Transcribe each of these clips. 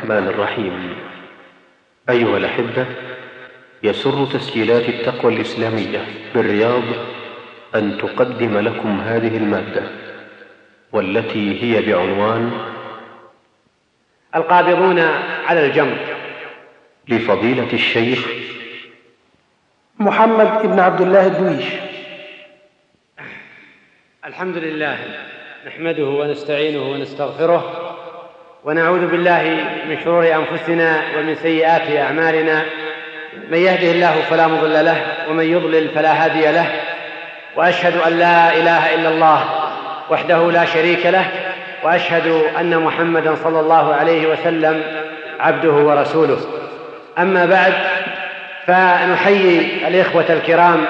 الرحمن الرحيم. أيها الأحبة يسر تسجيلات التقوى الإسلامية بالرياض أن تقدم لكم هذه المادة والتي هي بعنوان القابضون على الجمر لفضيلة الشيخ محمد بن عبد الله الدويش. الحمد لله نحمده ونستعينه ونستغفره ونعوذ بالله من شرور أنفسنا ومن سيئات أعمالنا. من يهده الله فلا مضل له ومن يضلل فلا هادي له. وأشهد أن لا إله إلا الله وحده لا شريك له وأشهد أن محمدا صلى الله عليه وسلم عبده ورسوله. أما بعد فنحيي الإخوة الكرام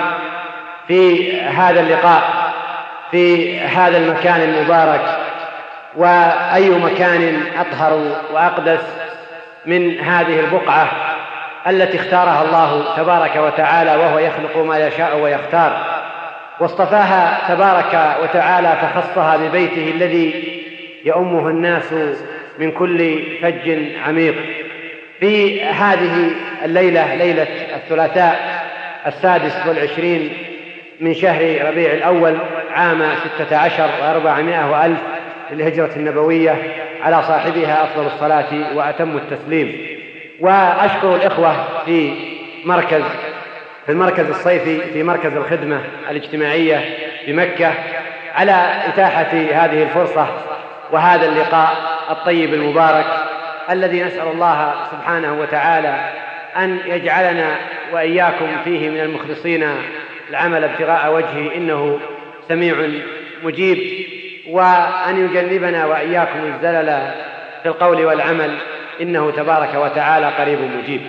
في هذا اللقاء في هذا المكان المبارك. وأي مكان أطهر وأقدس من هذه البقعة التي اختارها الله تبارك وتعالى وهو يخلق ما يشاء ويختار. واصطفاها تبارك وتعالى فخصها ببيته الذي يؤمه الناس من كل فج عميق. في هذه الليلة ليلة الثلاثاء السادس والعشرين من شهر ربيع الأول عام ستة عشر وأربعمائة وألف للهجرة النبوية على صاحبها أفضل الصلاة وأتم التسليم. وأشكر الإخوة في مركز في المركز الصيفي في مركز الخدمة الاجتماعية بمكة على إتاحة هذه الفرصة وهذا اللقاء الطيب المبارك الذي نسأل الله سبحانه وتعالى أن يجعلنا وإياكم فيه من المخلصين العمل ابتغاء وجهه إنه سميع مجيب. وأن يجنبنا وإياكم الزلل في القول والعمل. إنه تبارك وتعالى قريب مجيب.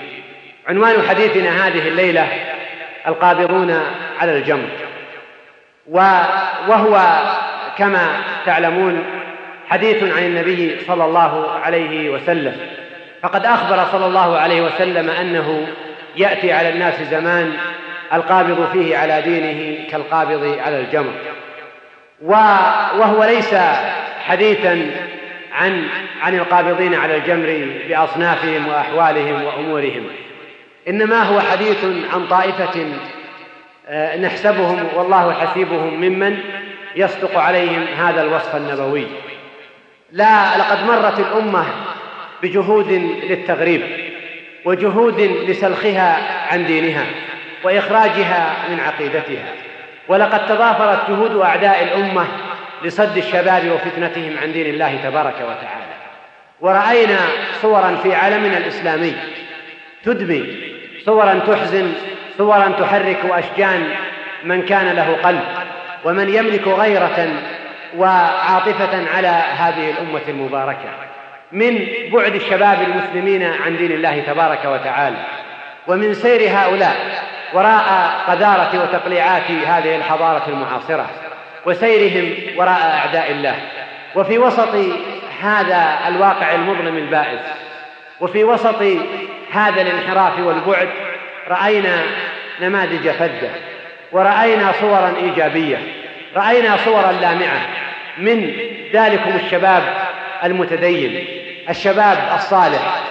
عنوان حديثنا هذه الليلة القابضون على الجمر. وهو كما تعلمون حديث عن النبي صلى الله عليه وسلم. فقد أخبر صلى الله عليه وسلم أنه يأتي على الناس زمان القابض فيه على دينه كالقابض على الجمر. وهو ليس حديثا عن عن القابضين على الجمر بأصنافهم وأحوالهم وأمورهم. إنما هو حديث عن طائفة آه، نحسبهم والله حسيبهم ممن يصدق عليهم هذا الوصف النبوي. لا لقد مرت الأمة بجهود للتغريب وجهود لسلخها عن دينها وإخراجها من عقيدتها. ولقد تضافرت جهود أعداء الأمة لصد الشباب وفتنتهم عن دين الله تبارك وتعالى. ورأينا صورا في عالمنا الإسلامي تدمي صورا تحزن صورا تحرك أشجان من كان له قلب ومن يملك غيرة وعاطفة على هذه الأمة المباركة من بعد الشباب المسلمين عن دين الله تبارك وتعالى. ومن سير هؤلاء وراء قذارة وتقليعات هذه الحضارة المعاصرة وسيرهم وراء أعداء الله. وفي وسط هذا الواقع المظلم البائس وفي وسط هذا الانحراف والبعد رأينا نماذج فذة ورأينا صورا إيجابية رأينا صورا لامعة من ذلكم الشباب المتدين الشباب الصالح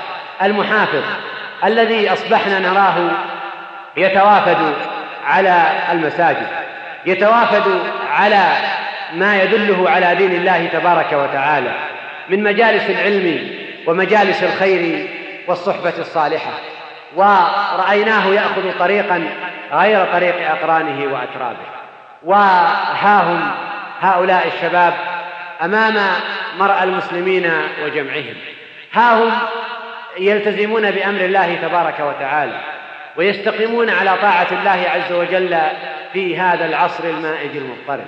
المحافظ الذي أصبحنا نراه يتوافد على المساجد يتوافد على ما يدله على دين الله تبارك وتعالى من مجالس العلم ومجالس الخير والصحبة الصالحة. ورأيناه يأخذ طريقا غير طريق أقرانه وأترابه. وها هم هؤلاء الشباب أمام مرأى المسلمين وجمعهم. ها هم يلتزمون بأمر الله تبارك وتعالى. ويستقيمون على طاعة الله عز وجل في هذا العصر المائج المضطرب.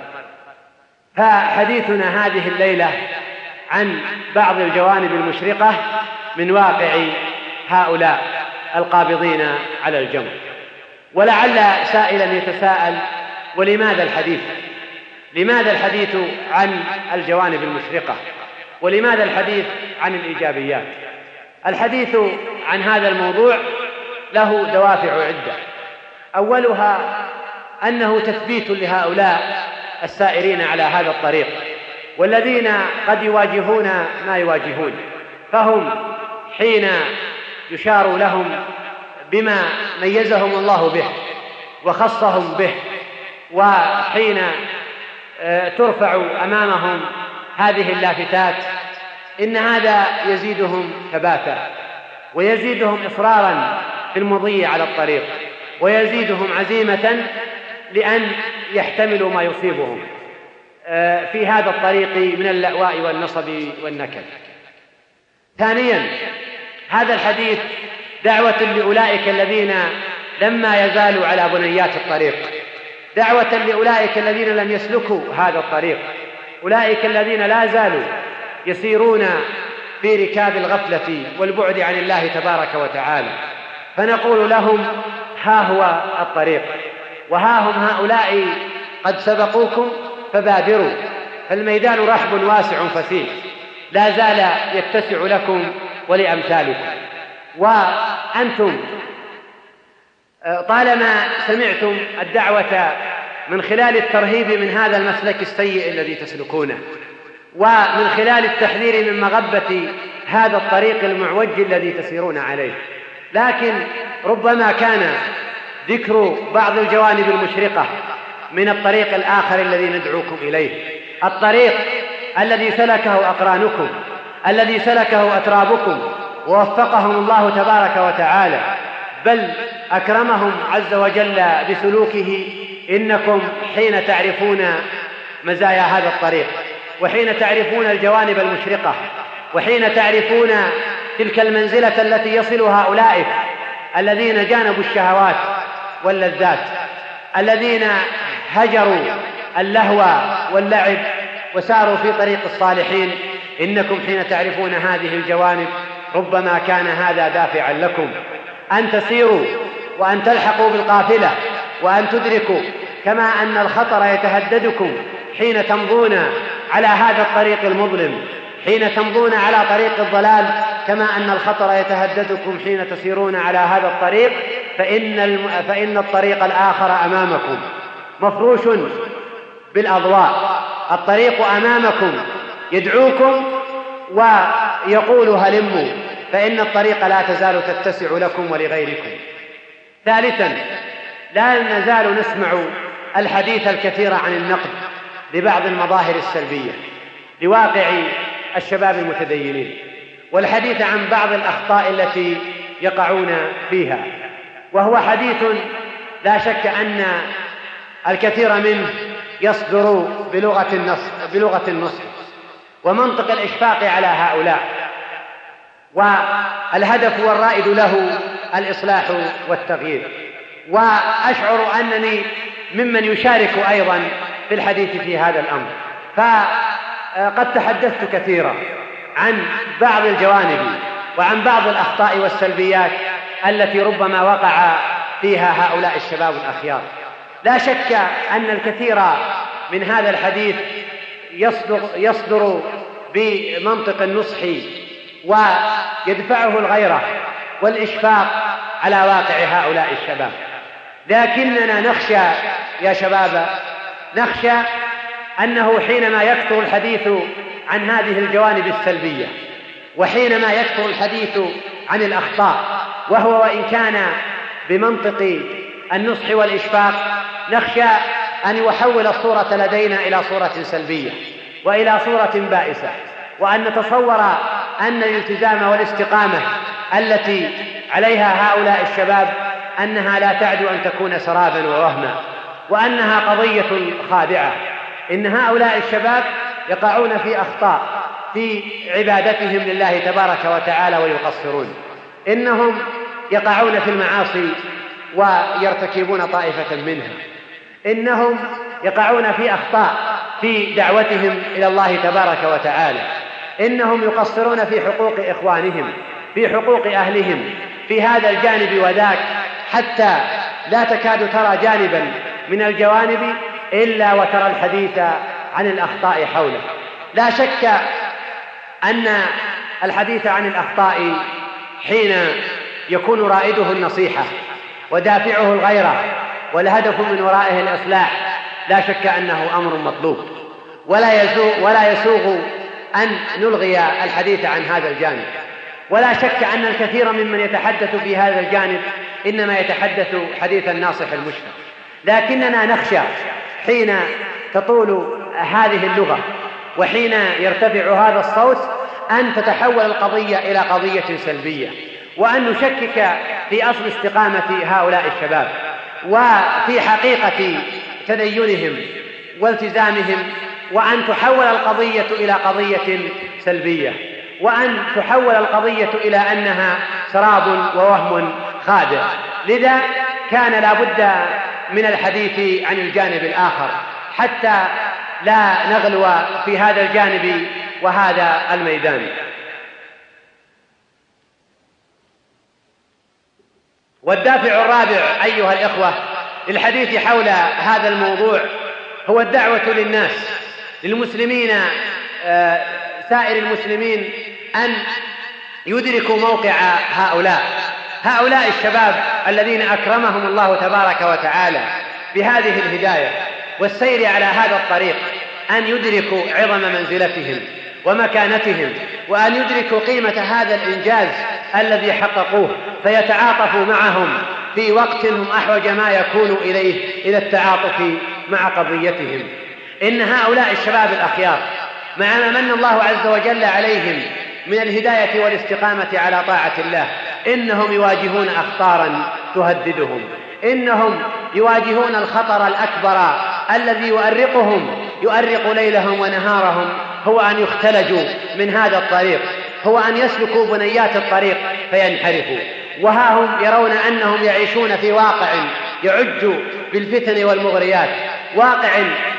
فحديثنا هذه الليلة عن بعض الجوانب المشرقة من واقع هؤلاء القابضين على الجمر ولعل سائلا يتساءل ولماذا الحديث؟ لماذا الحديث عن الجوانب المشرقة؟ ولماذا الحديث عن الإيجابيات؟ الحديث عن هذا الموضوع له دوافع عدة. أولها أنه تثبيت لهؤلاء السائرين على هذا الطريق والذين قد يواجهون ما يواجهون فهم حين يشار لهم بما ميزهم الله به وخصهم به وحين آه، ترفع أمامهم هذه اللافتات إن هذا يزيدهم ثباتا ويزيدهم إصرارا في المضي على الطريق ويزيدهم عزيمة لأن يحتملوا ما يصيبهم آه، في هذا الطريق من اللأواء والنصب والنكد. ثانيا هذا الحديث دعوة لأولئك الذين لما يزالوا على بنيات الطريق دعوة لأولئك الذين لم يسلكوا هذا الطريق أولئك الذين لا زالوا يسيرون في ركاب الغفلة والبعد عن الله تبارك وتعالى. فنقول لهم ها هو الطريق وها هم هؤلاء قد سبقوكم فبادروا. فالميدان رحب واسع فسيح لا زال يتسع لكم ولأمثالكم. وأنتم آه، طالما سمعتم الدعوة من خلال الترهيب من هذا المسلك السيء الذي تسلكونه ومن خلال التحذير من مغبة هذا الطريق المعوج الذي تسيرون عليه. لكن ربما كان ذكر بعض الجوانب المشرقة من الطريق الآخر الذي ندعوكم إليه. الطريق الذي سلكه أقرانكم الذي سلكه أترابكم ووفقهم الله تبارك وتعالى. بل أكرمهم عز وجل بسلوكه إنكم حين تعرفون مزايا هذا الطريق وحين تعرفون الجوانب المشرقة وحين تعرفون تلك المنزلة التي يصلها أولئك الذين جانبوا الشهوات واللذات الذين هجروا اللهو واللعب وساروا في طريق الصالحين. إنكم حين تعرفون هذه الجوانب ربما كان هذا دافعا لكم. أن تسيروا وأن تلحقوا بالقافلة وأن تدركوا كما أن الخطر يتهددكم حين تمضون على هذا الطريق المظلم. حين تمضون على طريق الضلال كما أن الخطر يتهددكم حين تسيرون على هذا الطريق فإن الم... فإن الطريق الآخر أمامكم. مفروش بالأضواء. الطريق أمامكم. يدعوكم ويقول هلموا. فإن الطريق لا تزال تتسع لكم ولغيركم. ثالثا لا نزال نسمع الحديث الكثير عن النقد لبعض المظاهر السلبية. لواقع الشباب المتدينين والحديث عن بعض الأخطاء التي يقعون فيها وهو حديث لا شك أن الكثير منه يصدر بلغة النص بلغة النصح ومنطق الإشفاق على هؤلاء والهدف والرائد له الإصلاح والتغيير وأشعر أنني ممن يشارك أيضا في الحديث في هذا الأمر فقد تحدثت كثيرا عن بعض الجوانب وعن بعض الأخطاء والسلبيات التي ربما وقع فيها هؤلاء الشباب الأخيار. لا شك أن الكثير من هذا الحديث يصدر, يصدر بمنطق النصح ويدفعه الغيرة والإشفاق على واقع هؤلاء الشباب. لكننا نخشى يا شباب نخشى أنه حينما يكثر الحديث عن هذه الجوانب السلبية وحينما يكثر الحديث عن الأخطاء وهو وإن كان بمنطق النصح والإشفاق نخشى أن يحول الصورة لدينا إلى صورة سلبية وإلى صورة بائسة وأن نتصور أن الالتزام والاستقامة التي عليها هؤلاء الشباب أنها لا تعدو أن تكون سرابا ووهما وأنها قضية خادعة. إن هؤلاء الشباب يقعون في أخطاء في عبادتهم لله تبارك وتعالى ويقصرون. إنهم يقعون في المعاصي ويرتكبون طائفة منها. إنهم يقعون في أخطاء في دعوتهم إلى الله تبارك وتعالى. إنهم يقصرون في حقوق إخوانهم في حقوق أهلهم في هذا الجانب وذاك حتى لا تكاد ترى جانبا من الجوانب إلا وترى الحديث عن الأخطاء حوله. لا شك أن الحديث عن الأخطاء حين يكون رائده النصيحة ودافعه الغيرة والهدف من ورائه الإصلاح لا شك أنه أمر مطلوب. ولا يسوغ ولا يسوغ أن نلغي الحديث عن هذا الجانب. ولا شك أن الكثير ممن يتحدث في هذا الجانب إنما يتحدث حديث الناصح المشفق. لكننا نخشى حين تطول هذه اللغة وحين يرتفع هذا الصوت أن تتحول القضية إلى قضية سلبية وأن نشكك في أصل استقامة هؤلاء الشباب وفي حقيقة تدينهم والتزامهم وأن تحول القضية إلى قضية سلبية وأن تحول القضية إلى أنها سراب ووهم خادع. لذا كان لا بد من الحديث عن الجانب الآخر حتى لا نغلو في هذا الجانب وهذا الميدان. والدافع الرابع أيها الإخوة للحديث حول هذا الموضوع هو الدعوة للناس للمسلمين آه، سائر المسلمين أن يدركوا موقع هؤلاء. هؤلاء الشباب الذين أكرمهم الله تبارك وتعالى بهذه الهداية والسير على هذا الطريق أن يدركوا عظم منزلتهم ومكانتهم وأن يدركوا قيمة هذا الإنجاز الذي حققوه فيتعاطفوا معهم في وقت هم أحوج ما يكون إليه إلى التعاطف مع قضيتهم. إن هؤلاء الشباب الأخيار مع ما من الله عز وجل عليهم من الهداية والاستقامة على طاعة الله إنهم يواجهون أخطارا تهددهم. إنهم يواجهون الخطر الأكبر الذي يؤرقهم يؤرق ليلهم ونهارهم هو أن يختلجوا من هذا الطريق هو أن يسلكوا بنيات الطريق فينحرفوا. وها هم يرون أنهم يعيشون في واقع يعج بالفتن والمغريات. واقع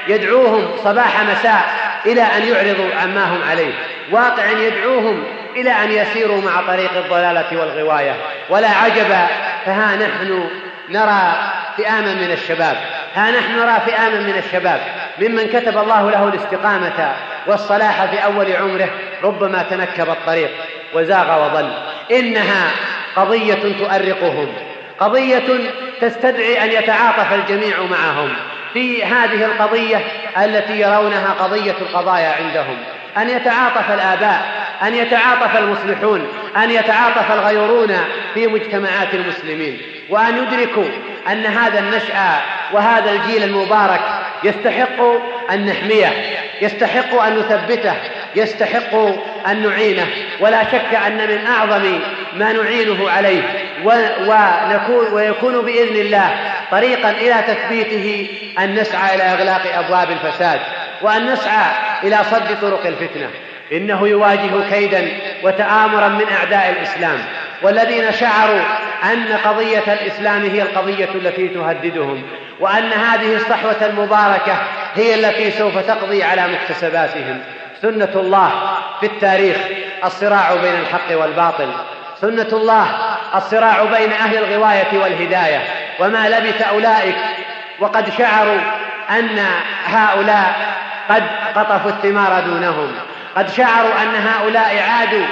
يدعوهم صباح مساء إلى أن يعرضوا عما هم عليه. واقع يدعوهم إلى أن يسيروا مع طريق الضلالة والغواية. ولا عجب فها نحن نرى فئاما من الشباب. ها نحن نرى فئاما من الشباب. ممن كتب الله له الاستقامة والصلاح في أول عمره ربما تنكب الطريق وزاغ وضل. إنها قضية تؤرقهم قضية تستدعي أن يتعاطف الجميع معهم. في هذه القضية التي يرونها قضية القضايا عندهم. أن يتعاطف الآباء أن يتعاطف المصلحون أن يتعاطف الغيرون في مجتمعات المسلمين وأن يدركوا أن هذا النشأ وهذا الجيل المبارك يستحق أن نحميه يستحق أن نثبته يستحق أن نعينه. ولا شك أن من أعظم ما نعينه عليه ونكون ويكون بإذن الله طريقا إلى تثبيته أن نسعى إلى إغلاق أبواب الفساد. وأن نسعى إلى صد طرق الفتنة. إنه يواجه كيدا وتآمرا من أعداء الإسلام والذين شعروا أن قضية الإسلام هي القضية التي تهددهم وأن هذه الصحوة المباركة هي التي سوف تقضي على مكتسباتهم. سنة الله في التاريخ الصراع بين الحق والباطل. سنة الله الصراع بين أهل الغواية والهداية. وما لبث أولئك وقد شعروا أن هؤلاء قد قطفوا الثمار دونهم. قد شعروا أن هؤلاء عادوا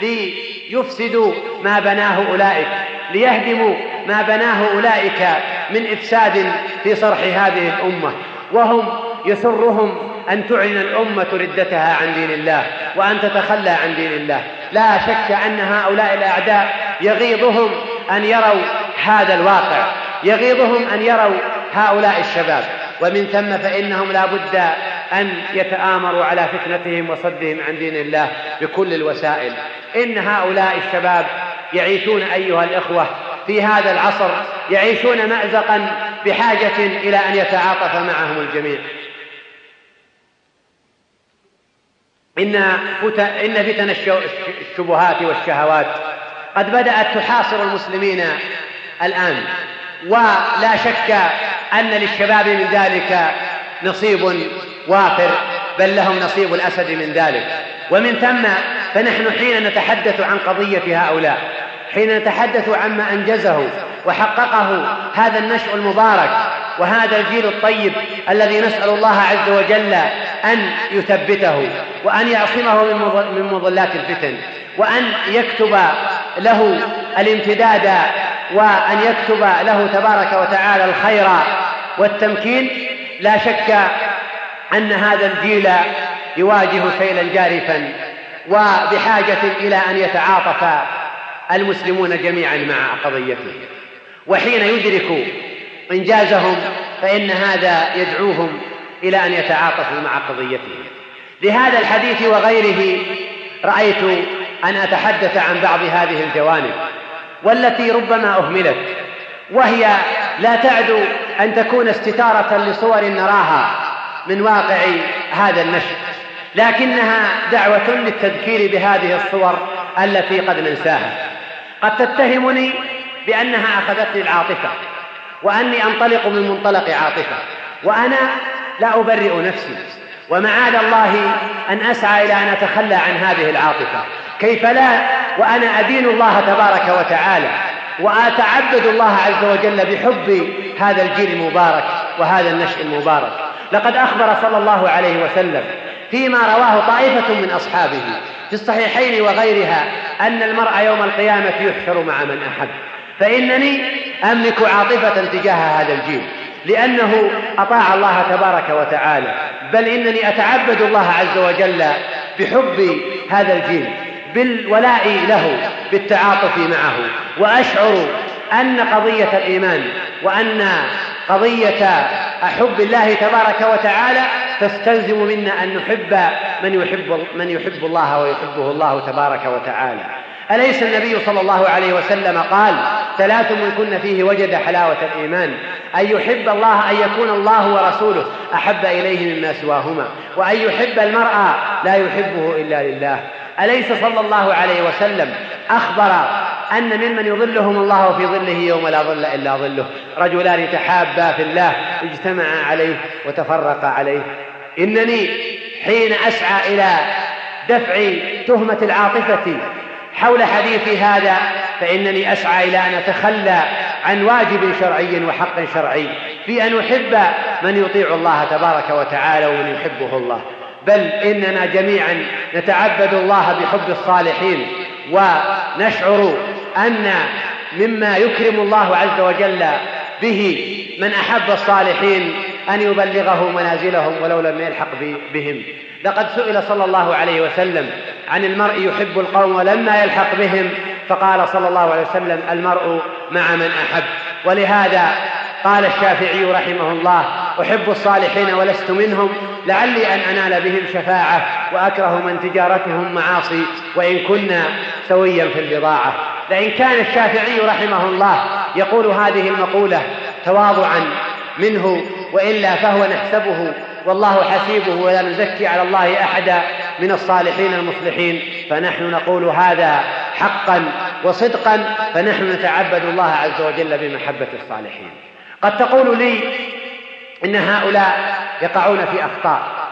ليفسدوا ما بناه أولئك ليهدموا ما بناه أولئك من إفساد في صرح هذه الأمة. وهم يسرهم أن تعلن الأمة ردتها عن دين الله وأن تتخلى عن دين الله. لا شك أن هؤلاء الأعداء يغيظهم أن يروا هذا الواقع يغيظهم أن يروا هؤلاء الشباب. ومن ثم فإنهم لا بد أن يتآمروا على فتنتهم وصدهم عن دين الله بكل الوسائل. إن هؤلاء الشباب يعيشون أيها الإخوة في هذا العصر يعيشون مأزقا بحاجة إلى أن يتعاطف معهم الجميع. إن إن فتن الشبهات والشهوات قد بدأت تحاصر المسلمين الآن. ولا شك أن للشباب من ذلك نصيب وافر بل لهم نصيب الأسد من ذلك. ومن ثم فنحن حين نتحدث عن قضية هؤلاء حين نتحدث عما أنجزه وحققه هذا النشء المبارك وهذا الجيل الطيب الذي نسأل الله عز وجل أن يثبته وأن يعصمه من مضلات الفتن وأن يكتب له الامتداد وأن يكتب له تبارك وتعالى الخير والتمكين. لا شك أن هذا الجيل يواجه سيلا جارفا وبحاجة إلى أن يتعاطف المسلمون جميعا مع قضيته. وحين يدرك إنجازهم فإن هذا يدعوهم إلى أن يتعاطفوا مع قضيته. لهذا الحديث وغيره رأيت أن أتحدث عن بعض هذه الجوانب. والتي ربما أهملت وهي لا تعدو أن تكون استتارة لصور نراها من واقع هذا النشر لكنها دعوة للتذكير بهذه الصور التي قد ننساها. قد تتهمني بأنها أخذتني العاطفة وأني أنطلق من منطلق عاطفة وأنا لا أبرئ نفسي ومعاذ الله أن أسعى إلى أن أتخلى عن هذه العاطفة. كيف لا؟ وأنا أدين الله تبارك وتعالى وأتعبد الله عز وجل بحب هذا الجيل المبارك وهذا النشء المبارك. لقد أخبر صلى الله عليه وسلم فيما رواه طائفة من أصحابه في الصحيحين وغيرها أن المرء يوم القيامة يحشر مع من أحب. فإنني أملك عاطفة تجاه هذا الجيل لأنه أطاع الله تبارك وتعالى. بل إنني أتعبد الله عز وجل بحب هذا الجيل. بالولاء له بالتعاطف معه. وأشعر أن قضية الإيمان وأن قضية حب الله تبارك وتعالى تستلزم منا أن نحب من يحب من يحب الله ويحبه الله تبارك وتعالى. أليس النبي صلى الله عليه وسلم قال ثلاث من كن فيه وجد حلاوة الإيمان أن يحب الله أن يكون الله ورسوله أحب إليه مما سواهما. وأن يحب المرأة لا يحبه إلا لله. أليس صلى الله عليه وسلم أخبر أن ممن يظلهم الله في ظله يوم لا ظل إلا ظله؟ رجلان تحابا في الله اجتمعا عليه وتفرقا عليه. إنني حين أسعى إلى دفع تهمة العاطفة حول حديثي هذا فإنني أسعى إلى أن أتخلى عن واجب شرعي وحق شرعي في أن أحب من يطيع الله تبارك وتعالى ومن يحبه الله. بل إننا جميعا نتعبد الله بحب الصالحين ونشعر أن مما يكرم الله عز وجل به من أحب الصالحين أن يبلغه منازلهم ولو لم يلحق بهم. لقد سئل صلى الله عليه وسلم عن المرء يحب القوم ولما يلحق بهم فقال صلى الله عليه وسلم المرء مع من أحب. ولهذا قال الشافعي رحمه الله أحب الصالحين ولست منهم. لعلي أن أنال بهم شفاعة وأكره من تجارتهم معاصي وإن كنا سويا في البضاعة. لئن كان الشافعي رحمه الله يقول هذه المقولة تواضعا منه وإلا فهو نحسبه والله حسيبه ولا نزكي على الله أحدا من الصالحين المصلحين. فنحن نقول هذا حقا وصدقا فنحن نتعبد الله عز وجل بمحبة الصالحين. قد تقول لي إن هؤلاء يقعون في أخطاء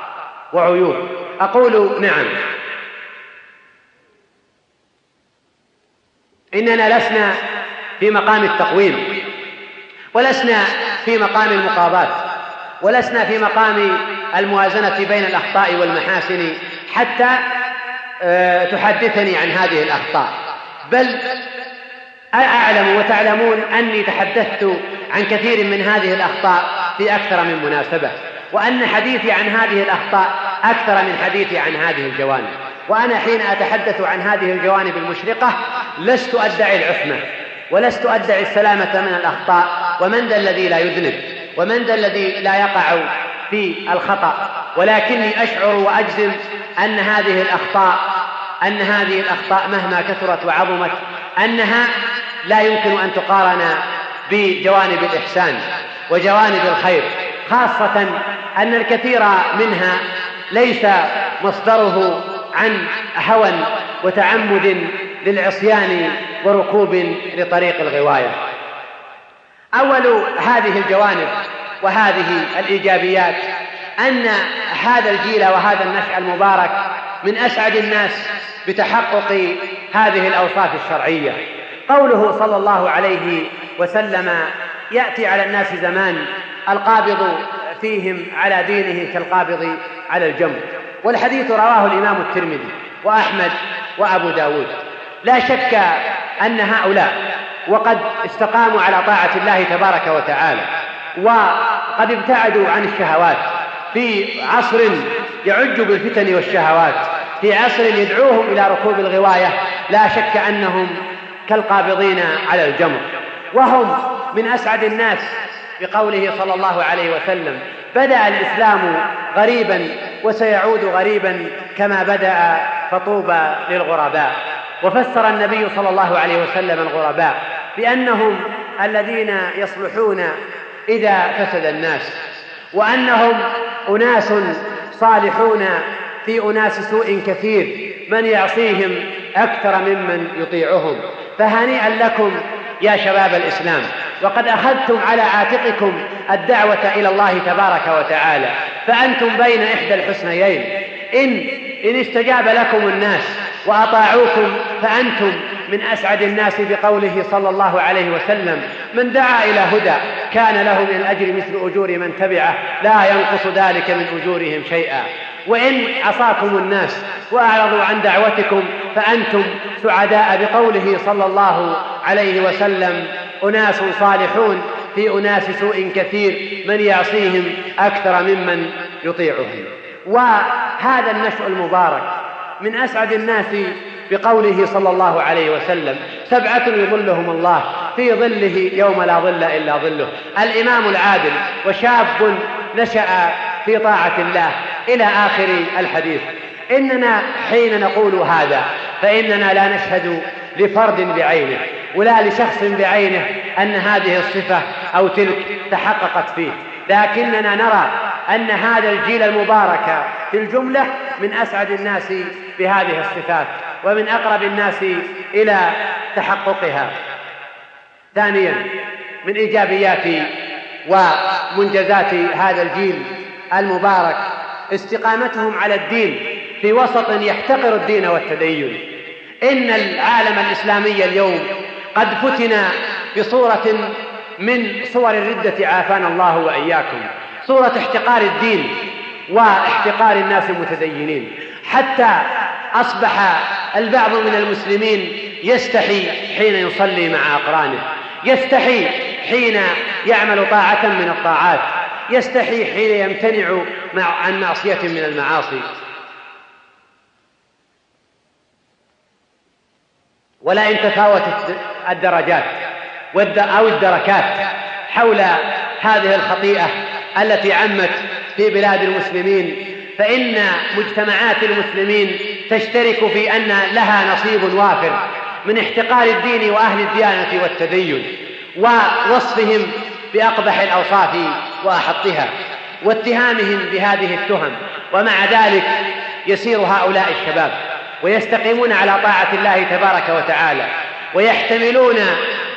وعيوب. أقول نعم. إننا لسنا في مقام التقويم ولسنا في مقام المقاضاة ولسنا في مقام الموازنة بين الأخطاء والمحاسن حتى آه، تحدثني عن هذه الأخطاء. بل أعلم وتعلمون أني تحدثت عن كثير من هذه الأخطاء في أكثر من مناسبة وأن حديثي عن هذه الأخطاء أكثر من حديثي عن هذه الجوانب. وأنا حين أتحدث عن هذه الجوانب المشرقة لست أدعي العصمة ولست أدعي السلامة من الأخطاء ومن ذا الذي لا يذنب ومن ذا الذي لا يقع في الخطأ. ولكني أشعر وأجزم أن هذه الأخطاء أن هذه الأخطاء مهما كثرت وعظمت أنها لا يمكن أن تقارن بجوانب الإحسان وجوانب الخير خاصة أن الكثير منها ليس مصدره عن هوى وتعمد للعصيان وركوب لطريق الغواية. أول هذه الجوانب وهذه الإيجابيات أن هذا الجيل وهذا النشأ المبارك من أسعد الناس بتحقق هذه الأوصاف الشرعية. قوله صلى الله عليه وسلم يأتي على الناس زمان القابض فيهم على دينه كالقابض على الجمر. والحديث رواه الإمام الترمذي وأحمد وأبو داود. لا شك أن هؤلاء وقد استقاموا على طاعة الله تبارك وتعالى وقد ابتعدوا عن الشهوات. في عصر يعج بالفتن والشهوات في عصر يدعوهم إلى ركوب الغواية لا شك أنهم كالقابضين على الجمر. وهم من أسعد الناس بقوله صلى الله عليه وسلم بدأ الإسلام غريبا وسيعود غريبا كما بدأ فطوبى للغرباء. وفسر النبي صلى الله عليه وسلم الغرباء بأنهم الذين يصلحون إذا فسد الناس وأنهم أناس صالحون في أناس سوء كثير من يعصيهم أكثر ممن يطيعهم. فهنيئا لكم يا شباب الإسلام وقد أخذتم على عاتقكم الدعوة إلى الله تبارك وتعالى فأنتم بين إحدى الحسنيين. إن إن استجاب لكم الناس وأطاعوكم فأنتم من أسعد الناس بقوله صلى الله عليه وسلم من دعا إلى هدى كان له من الأجر مثل أجور من تبعه لا ينقص ذلك من أجورهم شيئا. وإن عصاكم الناس وأعرضوا عن دعوتكم فأنتم سعداء بقوله صلى الله عليه وسلم أناس صالحون في أناس سوء كثير من يعصيهم أكثر ممن يطيعهم. وهذا النشأ المبارك من أسعد الناس بقوله صلى الله عليه وسلم سبعة يظلهم الله في ظله يوم لا ظل إلا ظله. الإمام العادل وشاب نشأ في طاعة الله إلى آخر الحديث. إننا حين نقول هذا فإننا لا نشهد لفرد بعينه ولا لشخص بعينه أن هذه الصفة أو تلك تحققت فيه. لكننا نرى أن هذا الجيل المبارك في الجملة من أسعد الناس بهذه الصفات ومن أقرب الناس إلى تحققها. ثانيا من إيجابيات ومنجزات هذا الجيل المبارك استقامتهم على الدين في وسط يحتقر الدين والتدين. إن العالم الإسلامي اليوم قد فتن بصورة من صور الردة عافانا الله وإياكم. صورة احتقار الدين واحتقار الناس المتدينين. حتى أصبح البعض من المسلمين يستحي حين يصلي مع أقرانه يستحي حين يعمل طاعة من الطاعات. يستحي حين يمتنع عن معصية من المعاصي. ولا إن تفاوتت الدرجات أو الدركات حول هذه الخطيئة التي عمت في بلاد المسلمين فإن مجتمعات المسلمين تشترك في أن لها نصيب وافر من احتقار الدين وأهل الديانة والتدين ووصفهم بأقبح الأوصاف وأحطها واتهامهم بهذه التهم ومع ذلك يسير هؤلاء الشباب ويستقيمون على طاعة الله تبارك وتعالى ويحتملون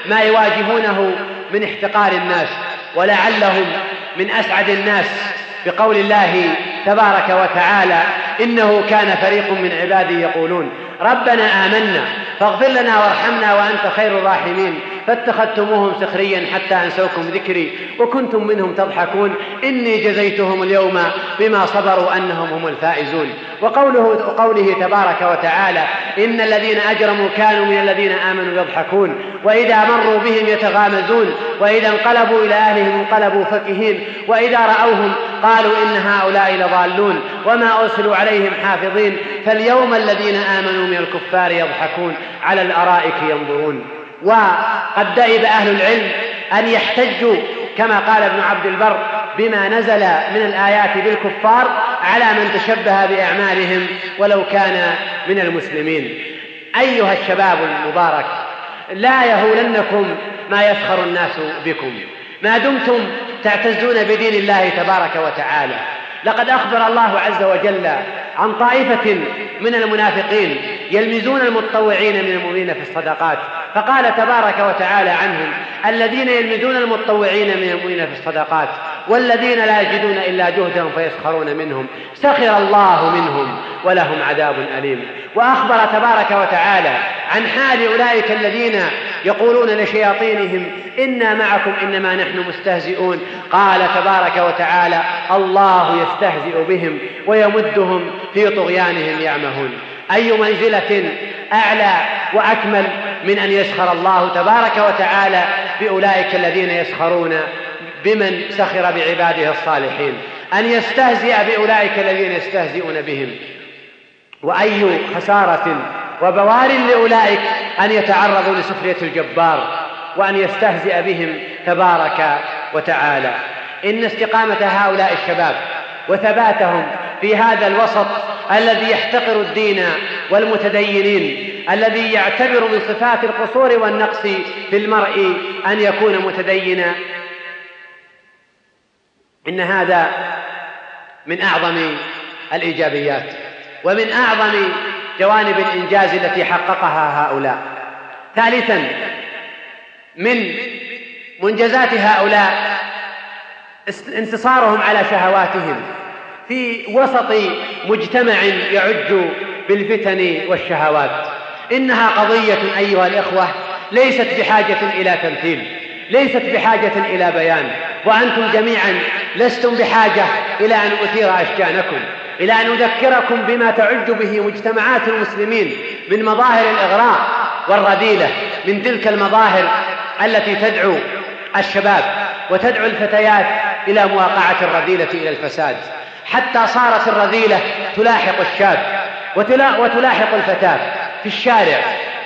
ما يواجهونه من احتقار الناس ولعلهم من أسعد الناس بقول الله تبارك وتعالى إنه كان فريق من عبادي يقولون ربنا آمنا فاغفر لنا وارحمنا وأنت خير الراحمين فاتخذتموهم سخريا حتى أنسوكم ذكري وكنتم منهم تضحكون إني جزيتهم اليوم بما صبروا أنهم هم الفائزون. وقوله قوله تبارك وتعالى إن الذين أجرموا كانوا من الذين آمنوا يضحكون وإذا مروا بهم يتغامزون وإذا انقلبوا إلى أهلهم انقلبوا فكهين وإذا رأوهم قالوا إن هؤلاء لضالون وما أرسلوا عليهم حافظين فاليوم الذين آمنوا من الكفار يضحكون على الأرائك ينظرون. وقد دئب أهل العلم أن يحتجوا كما قال ابن عبد البر بما نزل من الآيات بالكفار على من تشبه بأعمالهم ولو كان من المسلمين. أيها الشباب المبارك لا يهولنكم ما يفخر الناس بكم. ما دمتم تعتزون بدين الله تبارك وتعالى. لقد أخبر الله عز وجل عن طائفة من المنافقين يلمزون المتطوعين من المؤمنين في الصدقات فقال تبارك وتعالى عنهم الذين يلمزون المتطوعين من المؤمنين في الصدقات والذين لا يجدون إلا جهدهم فيسخرون منهم سخر الله منهم ولهم عذاب أليم. وأخبر تبارك وتعالى عن حال أولئك الذين يقولون لشياطينهم إنا معكم إنما نحن مستهزئون. قال تبارك وتعالى الله يستهزئ بهم ويمدهم في طغيانهم يعمهون. أي منزلة أعلى وأكمل من أن يسخر الله تبارك وتعالى بأولئك الذين يسخرون. بمن سخر بعباده الصالحين. أن يستهزئ بأولئك الذين يستهزئون بهم. وأي خسارة وبوار لأولئك أن يتعرضوا لسخرية الجبار وأن يستهزئ بهم تبارك وتعالى. إن استقامة هؤلاء الشباب وثباتهم في هذا الوسط الذي يحتقر الدين والمتدينين الذي يعتبر من صفات القصور والنقص في المرء أن يكون متدينا إن هذا من أعظم الإيجابيات ومن أعظم جوانب الإنجاز التي حققها هؤلاء. ثالثا من منجزات هؤلاء انتصارهم على شهواتهم. في وسط مجتمع يعج بالفتن والشهوات. إنها قضية أيها الإخوة ليست بحاجة إلى تمثيل ليست بحاجة إلى بيان. وأنتم جميعا لستم بحاجة إلى أن أثير أشجانكم إلى أن أذكركم بما تعج به مجتمعات المسلمين من مظاهر الإغراء والرذيلة من تلك المظاهر التي تدعو الشباب وتدعو الفتيات إلى مواقعة الرذيلة إلى الفساد. حتى صارت الرذيلة تلاحق الشاب وتلاحق الفتاة في الشارع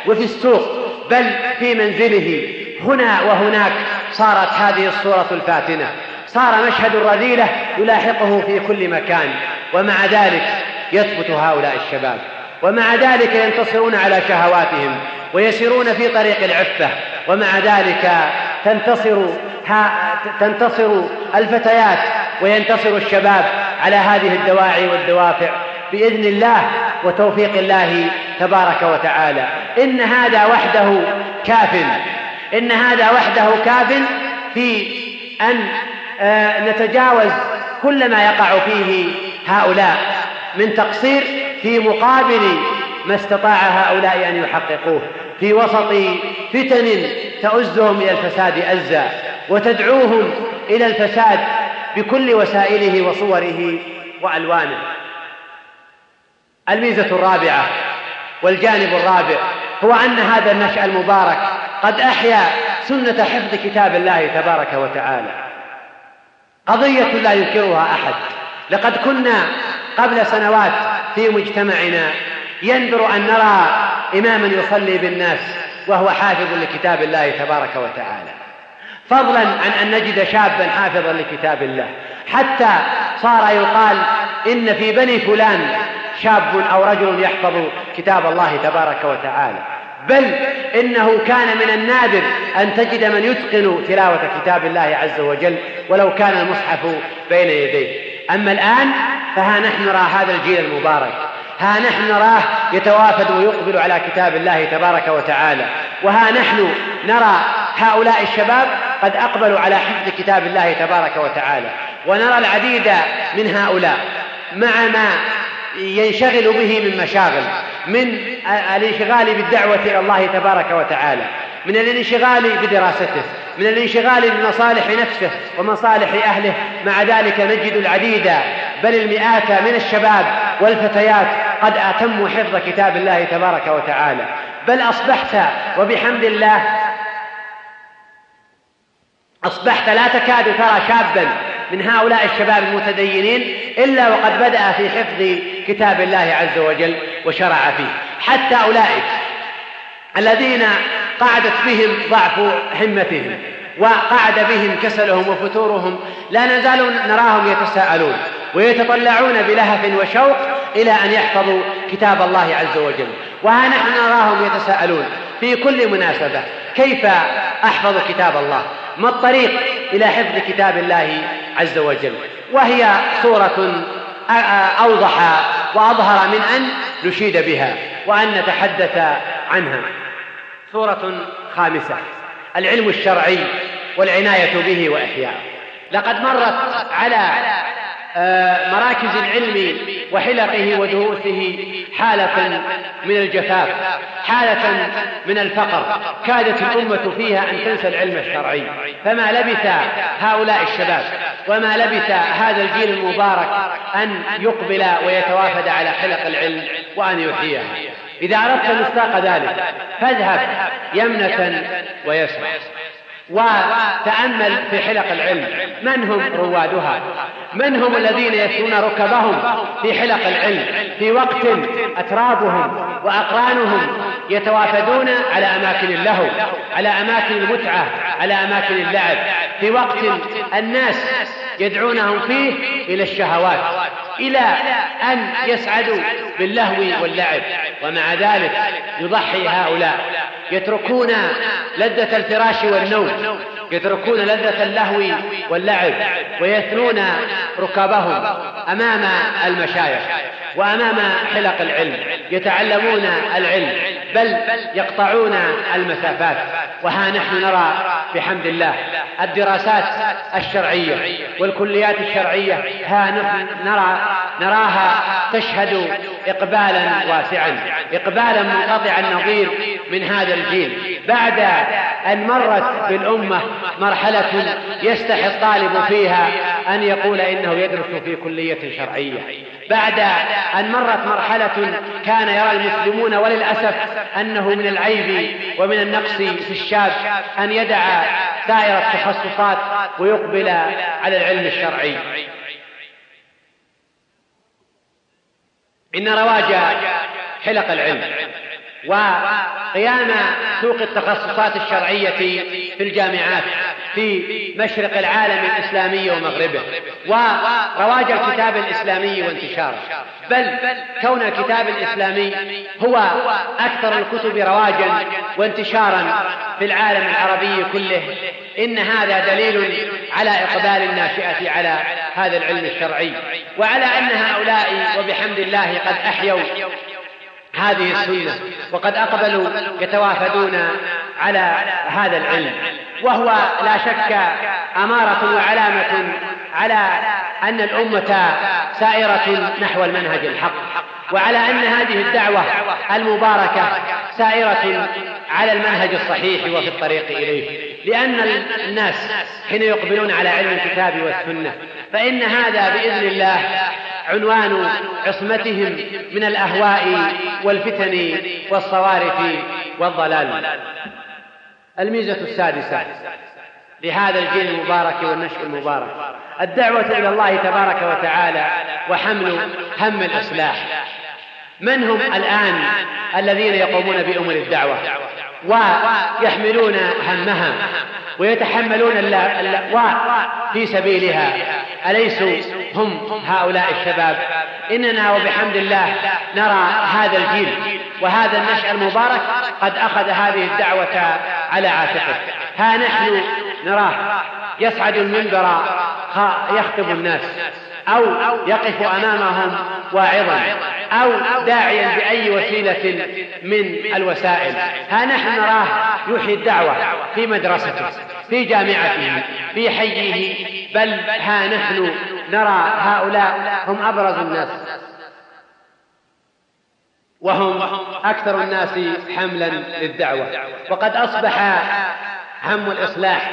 وفي السوق بل في منزله. هنا وهناك صارت هذه الصورة الفاتنة. صار مشهد الرذيلة يلاحقه في كل مكان ومع ذلك يثبت هؤلاء الشباب ومع ذلك ينتصرون على شهواتهم ويسيرون في طريق العفة ومع ذلك تنتصر تنتصر الفتيات وينتصر الشباب على هذه الدواعي والدوافع بإذن الله وتوفيق الله تبارك وتعالى. إن هذا وحده كاف إن هذا وحده كاف في أن نتجاوز كل ما يقع فيه هؤلاء من تقصير في مقابل ما استطاع هؤلاء أن يحققوه. في وسط فتن تؤزهم إلى الفساد أزا وتدعوهم إلى الفساد بكل وسائله وصوره وألوانه. الميزة الرابعة والجانب الرابع هو أن هذا النشأ المبارك قد أحيا سنة حفظ كتاب الله تبارك وتعالى. قضية لا ينكرها أحد. لقد كنا قبل سنوات في مجتمعنا يندر أن نرى إماما يصلي بالناس وهو حافظ لكتاب الله تبارك وتعالى. فضلا عن أن نجد شابا حافظا لكتاب الله. حتى صار يقال إن في بني فلان شاب أو رجل يحفظ كتاب الله تبارك وتعالى. بل إنه كان من النادر أن تجد من يتقن تلاوة كتاب الله عز وجل ولو كان المصحف بين يديه. أما الآن فها نحن نرى هذا الجيل المبارك. ها نحن نراه يتوافد ويقبل على كتاب الله تبارك وتعالى. وها نحن نرى هؤلاء الشباب قد أقبلوا على حفظ كتاب الله تبارك وتعالى. ونرى العديد من هؤلاء. مع ما ينشغل به من مشاغل من الانشغال بالدعوة إلى الله تبارك وتعالى من الانشغال بدراسته من الانشغال بمصالح نفسه ومصالح أهله. مع ذلك نجد العديد بل المئات من الشباب والفتيات قد اتموا حفظ كتاب الله تبارك وتعالى. بل أصبحت وبحمد الله أصبحت لا تكاد ترى شابا من هؤلاء الشباب المتدينين إلا وقد بدأ في حفظ كتاب الله عز وجل وشرع فيه. حتى أولئك الذين قعدت بهم ضعف همتهم وقعد بهم كسلهم وفتورهم لا نزال نراهم يتساءلون ويتطلعون بلهف وشوق إلى أن يحفظوا كتاب الله عز وجل. وها نحن نراهم يتساءلون في كل مناسبة كيف أحفظ كتاب الله؟ ما الطريق إلى حفظ كتاب الله عز وجل؟ وهي صوره أوضح وأظهر من أن نشيد بها وأن نتحدث عنها. سورة خامسة العلم الشرعي والعناية به وإحياءه. لقد مرت على آه، مراكز العلم وحلقه ودروسه حالة من الجفاف حالة من الفقر. كادت الأمة فيها أن تنسى العلم الشرعي. فما لبث هؤلاء الشباب وما لبث هذا الجيل المبارك أن يقبل ويتوافد على حلق العلم وأن يحييها. إذا أردت مصداق ذلك فاذهب يمنة ويسرى. وتأمل في حلق العلم. من هم روادها؟ من هم الذين يسرون ركبهم في حلق العلم؟ في وقت أترابهم وأقرانهم يتوافدون على أماكن اللهو على أماكن المتعة على أماكن اللعب. في وقت الناس يدعونهم فيه إلى الشهوات. إلى أن يسعدوا باللهو واللعب. ومع ذلك يضحي هؤلاء. يتركون لذة الفراش والنوم. يتركون لذة اللهو واللعب. ويثنون ركابهم أمام المشايخ وأمام حلق العلم. يتعلمون العلم. بل يقطعون المسافات. وها نحن نرى بحمد الله الدراسات الشرعية والكليات الشرعية. ها نحن نرى نراها تشهد إقبالا واسعا إقبالا منقطع النظير من هذا الجيل. بعد أن مرت بالأمة مرحلة يستحي الطالب فيها أن يقول إنه يدرس في كلية شرعية. بعد أن مرت مرحلة كان يرى المسلمون وللأسف أنه من العيب ومن النقص في الشاب أن يدع سائر التخصصات ويقبل على العلم الشرعي. إن رواج حلق العلم وقيام سوق التخصصات الشرعية في الجامعات في مشرق العالم الإسلامي ومغربه ورواج الكتاب الإسلامي وانتشاره. بل كون الكتاب الإسلامي هو أكثر الكتب رواجا وانتشارا في العالم العربي كله إن هذا دليل على إقبال الناشئة على هذا العلم الشرعي وعلى أن هؤلاء وبحمد الله قد أحيوا هذه السنة وقد أقبلوا يتوافدون على هذا العلم. وهو لا شك أمارة وعلامة على أن الأمة سائرة نحو المنهج الحق وعلى أن هذه الدعوة المباركة سائرة على المنهج الصحيح وفي الطريق إليه. لأن الناس حين يقبلون على علم الكتاب والسنة فإن هذا بإذن الله عنوان عصمتهم من الأهواء والفتن والصوارف والضلال. الميزة السادسة لهذا الجيل المبارك والنشء المبارك الدعوة إلى الله تبارك وتعالى وحمل هم الإصلاح. من هم الآن الذين يقومون بأمر الدعوة؟ ويحملون همها. ويتحملون اللأواء في سبيلها. أليسوا هم هؤلاء الشباب؟ إننا وبحمد الله نرى هذا الجيل وهذا النشأ المبارك قد أخذ هذه الدعوة على عاتقه. ها نحن نراه يصعد المنبر يخطب الناس. أو يقف أمامهم واعظا أو داعيا بأي وسيلة من الوسائل. ها نحن نراه يحيي الدعوة في مدرسته في جامعته في حيه بل ها نحن نرى هؤلاء هم أبرز الناس. وهم أكثر الناس حملا للدعوة. وقد أصبح هم الإصلاح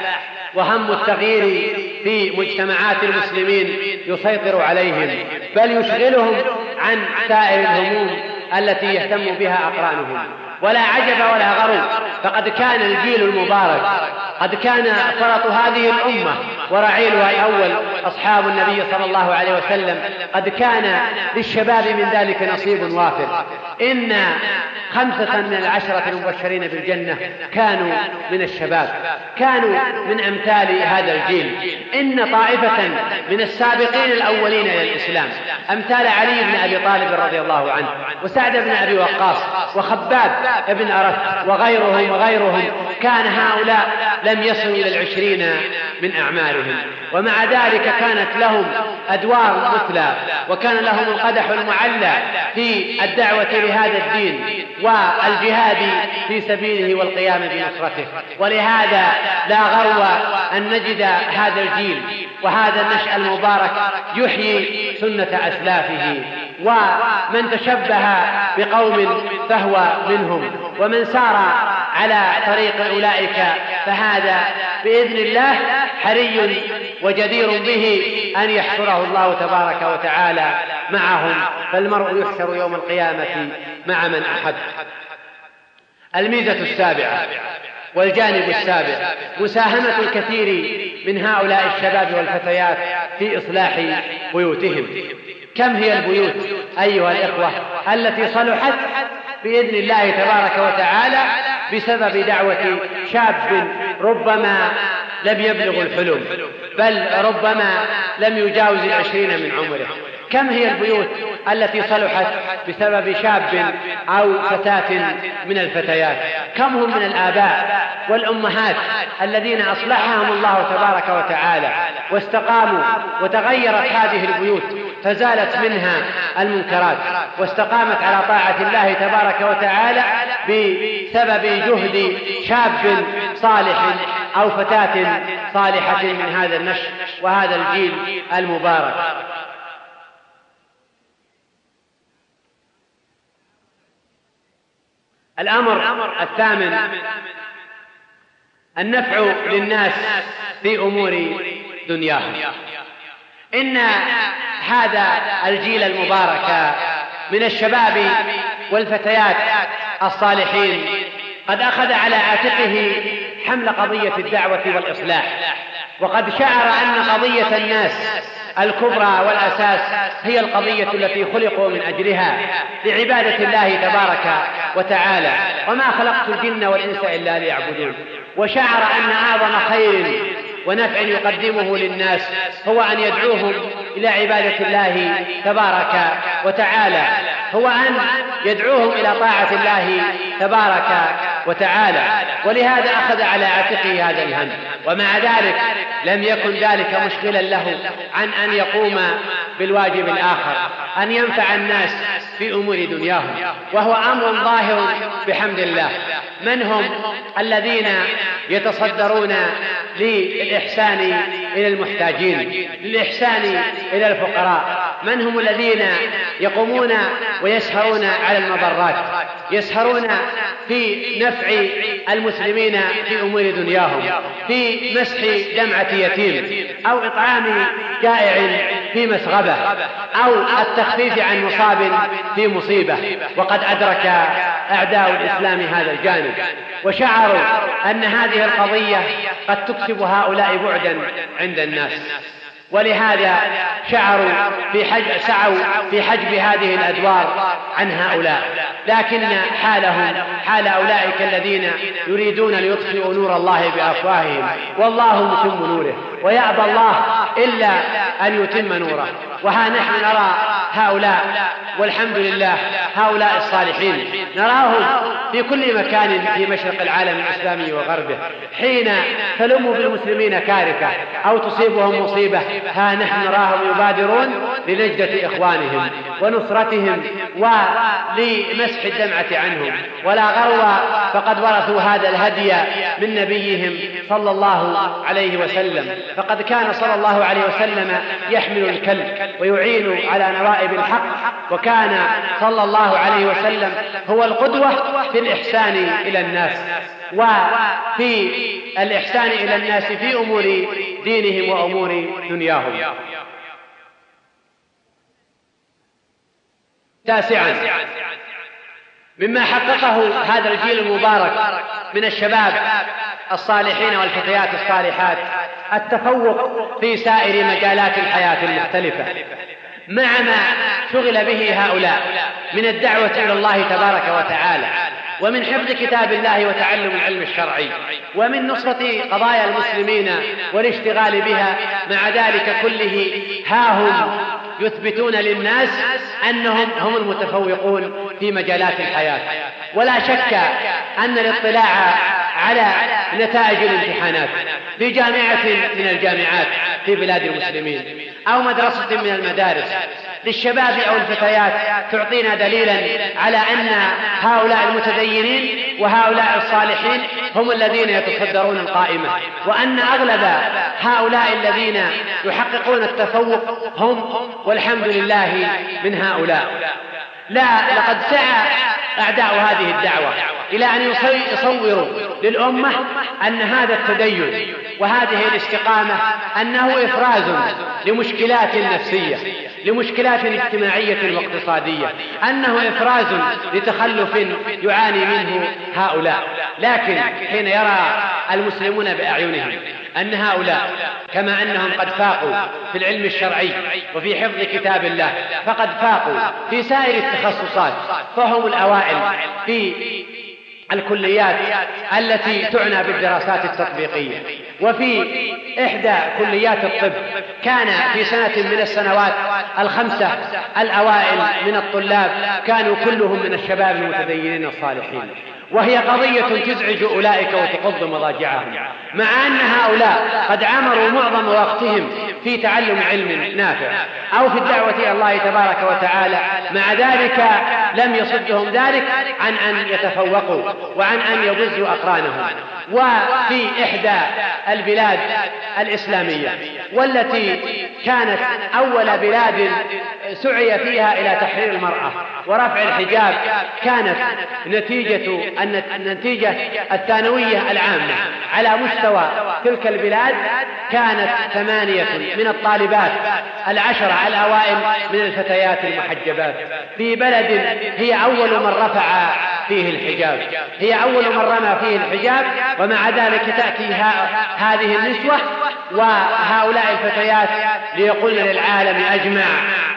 وهم التغيير في مجتمعات المسلمين يسيطر عليهم بل يشغلهم عن سائر الهموم التي يهتم بها أقرانهم. ولا عجب ولا غرو فقد كان الجيل المبارك. قد كان فرط هذه الأمة ورعيلها الأول أصحاب النبي صلى الله عليه وسلم. قد كان للشباب من ذلك نصيب وافر. إن خمسة من العشرة المبشرين بالجنة كانوا من الشباب. كانوا من أمثال هذا الجيل. إن طائفة من السابقين الأولين إلى الإسلام. أمثال علي بن أبي طالب رضي الله عنه وسعد بن أبي وقاص وخباب بن أرث وغيرهم وغيرهم كان هؤلاء لم يصلوا إلى العشرين من أعمالهم. ومع ذلك كانت لهم أدوار مثلى وكان لهم القدح المعلى في الدعوة لهذا الدين والجهاد في سبيله والقيام بنصرته. ولهذا لا غرو أن نجد هذا الجيل وهذا النشأ المبارك يحيي سنة أسلافه. ومن تشبه بقوم فهو منهم. ومن سار على طريق أولئك فهذا بإذن الله حري وجدير به أن يحشره الله تبارك وتعالى معهم. فالمرء يحشر يوم القيامة مع من أحب. الميزة السابعة والجانب السابع مساهمة الكثير من هؤلاء الشباب والفتيات في إصلاح بيوتهم. كم هي البيوت أيها الإخوة التي صلحت بإذن الله تبارك وتعالى بسبب دعوة شاب ربما لم يبلغ الحلم بل ربما لم يجاوز العشرين من عمره. كم هي البيوت التي صلحت بسبب شاب أو فتاة من الفتيات؟ كم هم من الآباء والأمهات الذين أصلحهم الله تبارك وتعالى واستقاموا وتغيرت هذه البيوت فزالت منها المنكرات واستقامت على طاعة الله تبارك وتعالى بسبب جهد شاب صالح أو فتاة صالحة من هذا النشر وهذا الجيل المبارك. الأمر الثامن النفع للناس في أمور دنياهم. إن هذا الجيل المبارك من الشباب والفتيات الصالحين قد أخذ على عاتقه حمل قضية الدعوة والإصلاح. وقد شعر أن قضية الناس الكبرى والأساس هي القضية التي خلقوا من أجلها لعبادة الله تبارك وتعالى. وما خلقت الجن والإنس إلا ليعبدون. وشعر أن أعظم خير ونفع يقدمه للناس هو أن يدعوهم إلى عبادة الله تبارك وتعالى هو أن يدعوهم إلى طاعة الله تبارك وتعالى ولهذا أخذ على عاتقه هذا الهم ومع ذلك لم يكن ذلك مشغلا له عن أن يقوم بالواجب الآخر أن ينفع الناس في أمور دنياهم وهو أمر ظاهر بحمد الله من هم الذين يتصدرون للإحسان إلى المحتاجين للإحسان إلى الفقراء. من هم الذين يقومون ويسهرون على المضرات؟ يسهرون في نفع المسلمين في أمور دنياهم في مسح دمعة يتيم أو إطعام جائع في مسغبة أو التخفيف عن مصاب في مصيبة. وقد أدرك أعداء الإسلام هذا الجانب وشعروا أن هذه القضية قد تكسب هؤلاء بعدا عند الناس. ولهذا شعروا في حج سعوا في حجب هذه الأدوار عن هؤلاء. لكن حالهم حال أولئك الذين يريدون ليطفئوا نور الله بأفواههم. والله متم نوره. ويأبى الله إلا أن يتم نوره. وها نحن نرى هؤلاء والحمد لله هؤلاء الصالحين. نراهم في كل مكان في مشرق العالم الإسلامي وغربه. حين تلم بالمسلمين كارثة أو تصيبهم مصيبة ها نحن نراهم يبادرون لنجدة إخوانهم ونصرتهم ولمسح الدمعة عنهم. ولا غرو فقد ورثوا هذا الهدي من نبيهم صلى الله عليه وسلم. فقد كان صلى الله عليه وسلم يحمل الكلب. ويعين على نوائب الحق وكان صلى الله عليه وسلم هو القدوة في الإحسان إلى الناس وفي الإحسان إلى الناس في أمور دينهم وأمور دنياهم. تاسعا مما حققه هذا الجيل المبارك من الشباب الصالحين والفتيات الصالحات. التفوق في سائر مجالات الحياة المختلفة. مع ما شغل به هؤلاء من الدعوة إلى الله تبارك وتعالى ومن حفظ كتاب الله وتعلم العلم الشرعي ومن نصرة قضايا المسلمين والاشتغال بها مع ذلك كله ها هم يثبتون للناس أنهم هم المتفوقون في مجالات الحياة. ولا شك أن الاطلاع على نتائج الامتحانات في جامعة من الجامعات في بلاد المسلمين أو مدرسة من المدارس للشباب أو الفتيات تعطينا دليلا على أن هؤلاء المتدينين وهؤلاء الصالحين هم الذين يتصدرون القائمة وأن أغلب هؤلاء الذين يحققون التفوق هم والحمد لله من هؤلاء. لا لقد سعى أعداء هذه الدعوة. إلى أن يصوروا للأمة أن هذا التدين وهذه الاستقامة أنه إفراز لمشكلات نفسية لمشكلات اجتماعية واقتصادية أنه إفراز لتخلف يعاني منه هؤلاء. لكن حين يرى المسلمون بأعينهم أن هؤلاء كما أنهم قد فاقوا في العلم الشرعي وفي حفظ كتاب الله فقد فاقوا في سائر التخصصات فهم الأوائل في الكليات التي تعنى بالدراسات التطبيقية. وفي إحدى كليات الطب كان في سنة من السنوات الخمسة الأوائل من الطلاب كانوا كلهم من الشباب المتدينين الصالحين. وهي قضية تزعج أولئك وتقض مضاجعهم. مع أن هؤلاء قد عمروا معظم وقتهم في تعلم علم نافع أو في الدعوة إلى الله تبارك وتعالى مع ذلك لم يصدهم ذلك عن أن يتفوقوا وعن أن يضزوا أقرانهم. وفي إحدى البلاد الإسلامية والتي كانت أول بلاد سعي فيها إلى تحرير المرأة ورفع الحجاب كانت نتيجة النتيجة الثانوية العامة. على مستوى تلك البلاد كانت ثمانية من الطالبات العشرة الأوائل من الفتيات المحجبات. في بلد هي أول من رفع فيه الحجاب. هي أول من رمى فيه الحجاب ومع ذلك تأتي هذه النسوة وهؤلاء الفتيات ليقولن للعالم أجمع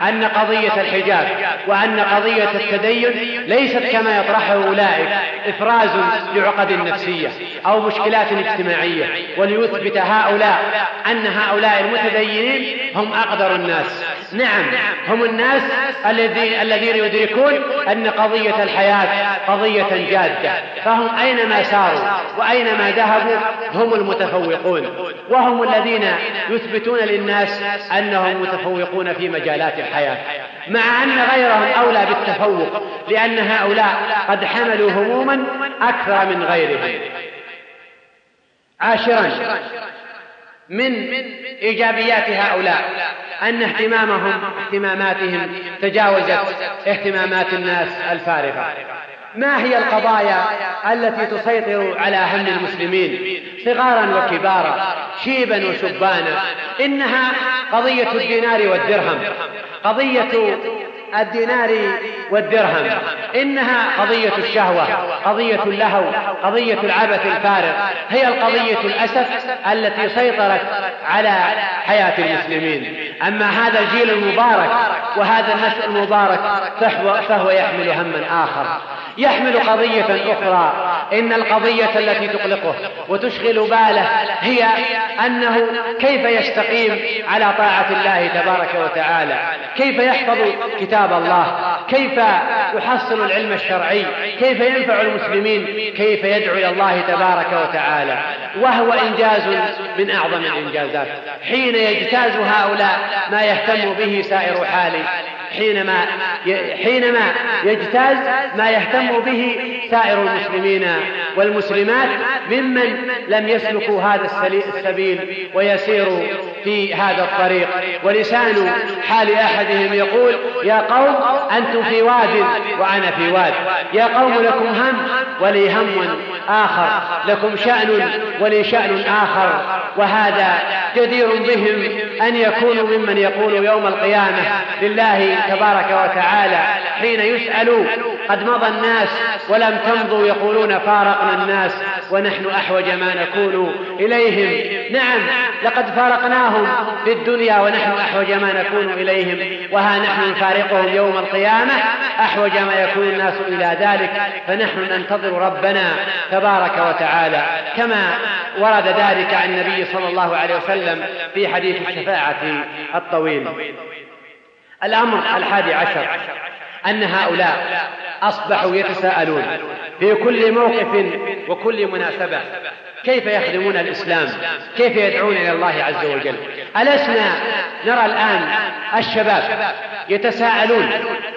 أن قضية الحجاب وأن قضية التدين ليست كما يطرحه أولئك إفراز لعقد نفسية أو مشكلات اجتماعية. وليثبت هؤلاء أن هؤلاء المتدينين هم أقدر الناس. نعم هم الناس الذين يدركون أن قضية الحياة قضية جادة. فهم أينما ساروا وأينما ذهبوا هم المتفوقون. وهم الذين يثبتون للناس أنهم متفوقون في مجالات الحياة. مع أن غيرهم أولى بالتفوق لأن هؤلاء قد حملوا هموما أكثر من غيرهم. عاشرا. من إيجابيات هؤلاء أن اهتمامهم اهتماماتهم تجاوزت اهتمامات الناس الفارغة ما هي القضايا التي تسيطر على هم المسلمين؟ صغارا وكبارا شيبا وشبانا. إنها قضية الدينار والدرهم قضية الدينار والدرهم. إنها قضية الشهوة قضية اللهو قضية العبث الفارغ. هي القضية الأسف التي سيطرت على حياة المسلمين. أما هذا الجيل المبارك وهذا النشء المبارك فهو, فهو يحمل هما آخر. يحمل قضية أخرى. إن القضية التي تقلقه وتشغل باله هي أنه كيف يستقيم على طاعة الله تبارك وتعالى؟ كيف يحفظ كتاب الله؟ كيف يحصل العلم الشرعي؟ كيف ينفع المسلمين؟ كيف يدعو إلى الله تبارك وتعالى؟ وهو إنجاز من أعظم الإنجازات. حين يجتاز هؤلاء ما يهتم به سائر حال حينما حينما يجتاز ما يهتم به سائر المسلمين والمسلمات ممن لم يسلكوا هذا السبيل ويسيروا في هذا الطريق. ولسان حال أحدهم يقول يا قوم أنتم في واد وأنا في واد. يا قوم لكم هم ولي هم آخر. لكم شأن ولي شأن آخر. وهذا جدير بهم أن يكونوا ممن يقول يوم القيامة لله تبارك وتعالى حين يسألوا قد مضى الناس ولم تمضوا يقولون فارقنا الناس ونحن أحوج ما نكون إليهم. نعم لقد فارقناهم في الدنيا ونحن أحوج ما نكون إليهم وها نحن نفارقهم يوم القيامة أحوج ما يكون الناس إلى ذلك فنحن ننتظر ربنا تبارك وتعالى. كما ورد ذلك عن النبي صلى الله عليه وسلم في حديث الشفاعة الطويل. الأمر الحادي عشر أن هؤلاء أصبحوا يتساءلون في كل موقف وكل مناسبة كيف يخدمون الإسلام؟ كيف يدعون إلى الله عز وجل؟ ألسنا نرى الآن الشباب يتساءلون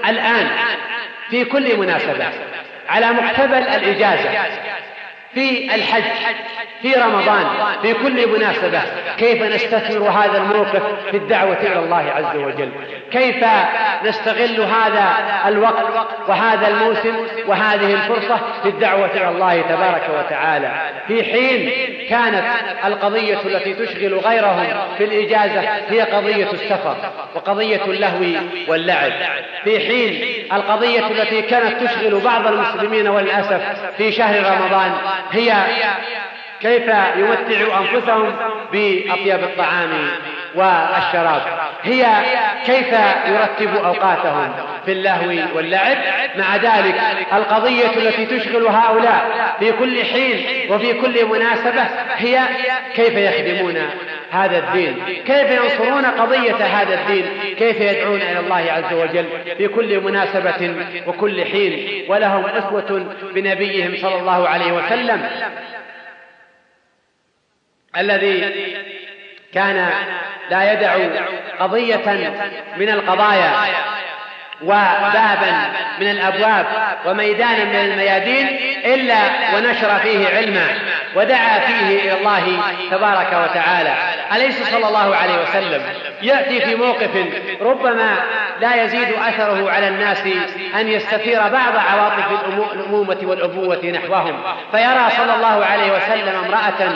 الآن في كل مناسبة على مقتبل الإجازة في الحج. في رمضان في كل مناسبة. كيف نستثمر هذا الموقف في الدعوة إلى الله عز وجل؟ كيف نستغل هذا الوقت وهذا الموسم وهذه الفرصة في الدعوة إلى الله تبارك وتعالى؟ في حين كانت القضية التي تشغل غيرهم في الإجازة هي قضية السفر وقضية اللهو واللعب. في حين القضية التي كانت تشغل بعض المسلمين وللأسف في شهر رمضان هي كيف يمتعوا أنفسهم بأطيب الطعام والشراب. هي كيف يرتبوا أوقاتهم في اللهو واللعب. مع ذلك القضية التي تشغل هؤلاء في كل حين وفي كل مناسبة هي كيف يخدمون هذا الدين. كيف ينصرون قضية هذا الدين. كيف يدعون إلى الله عز وجل في كل مناسبة وكل حين. ولهم أسوة بنبيهم صلى الله عليه وسلم. الذي كان لا يدع قضية من القضايا وبابا من الأبواب وميدانا من الميادين إلا ونشر فيه علما. ودعا فيه إلى الله تبارك وتعالى. أليس صلى الله عليه وسلم يأتي في موقف ربما لا يزيد أثره على الناس أن يستثير بعض عواطف الأمومة والأبوة نحوهم؟ فيرى صلى الله عليه وسلم امرأة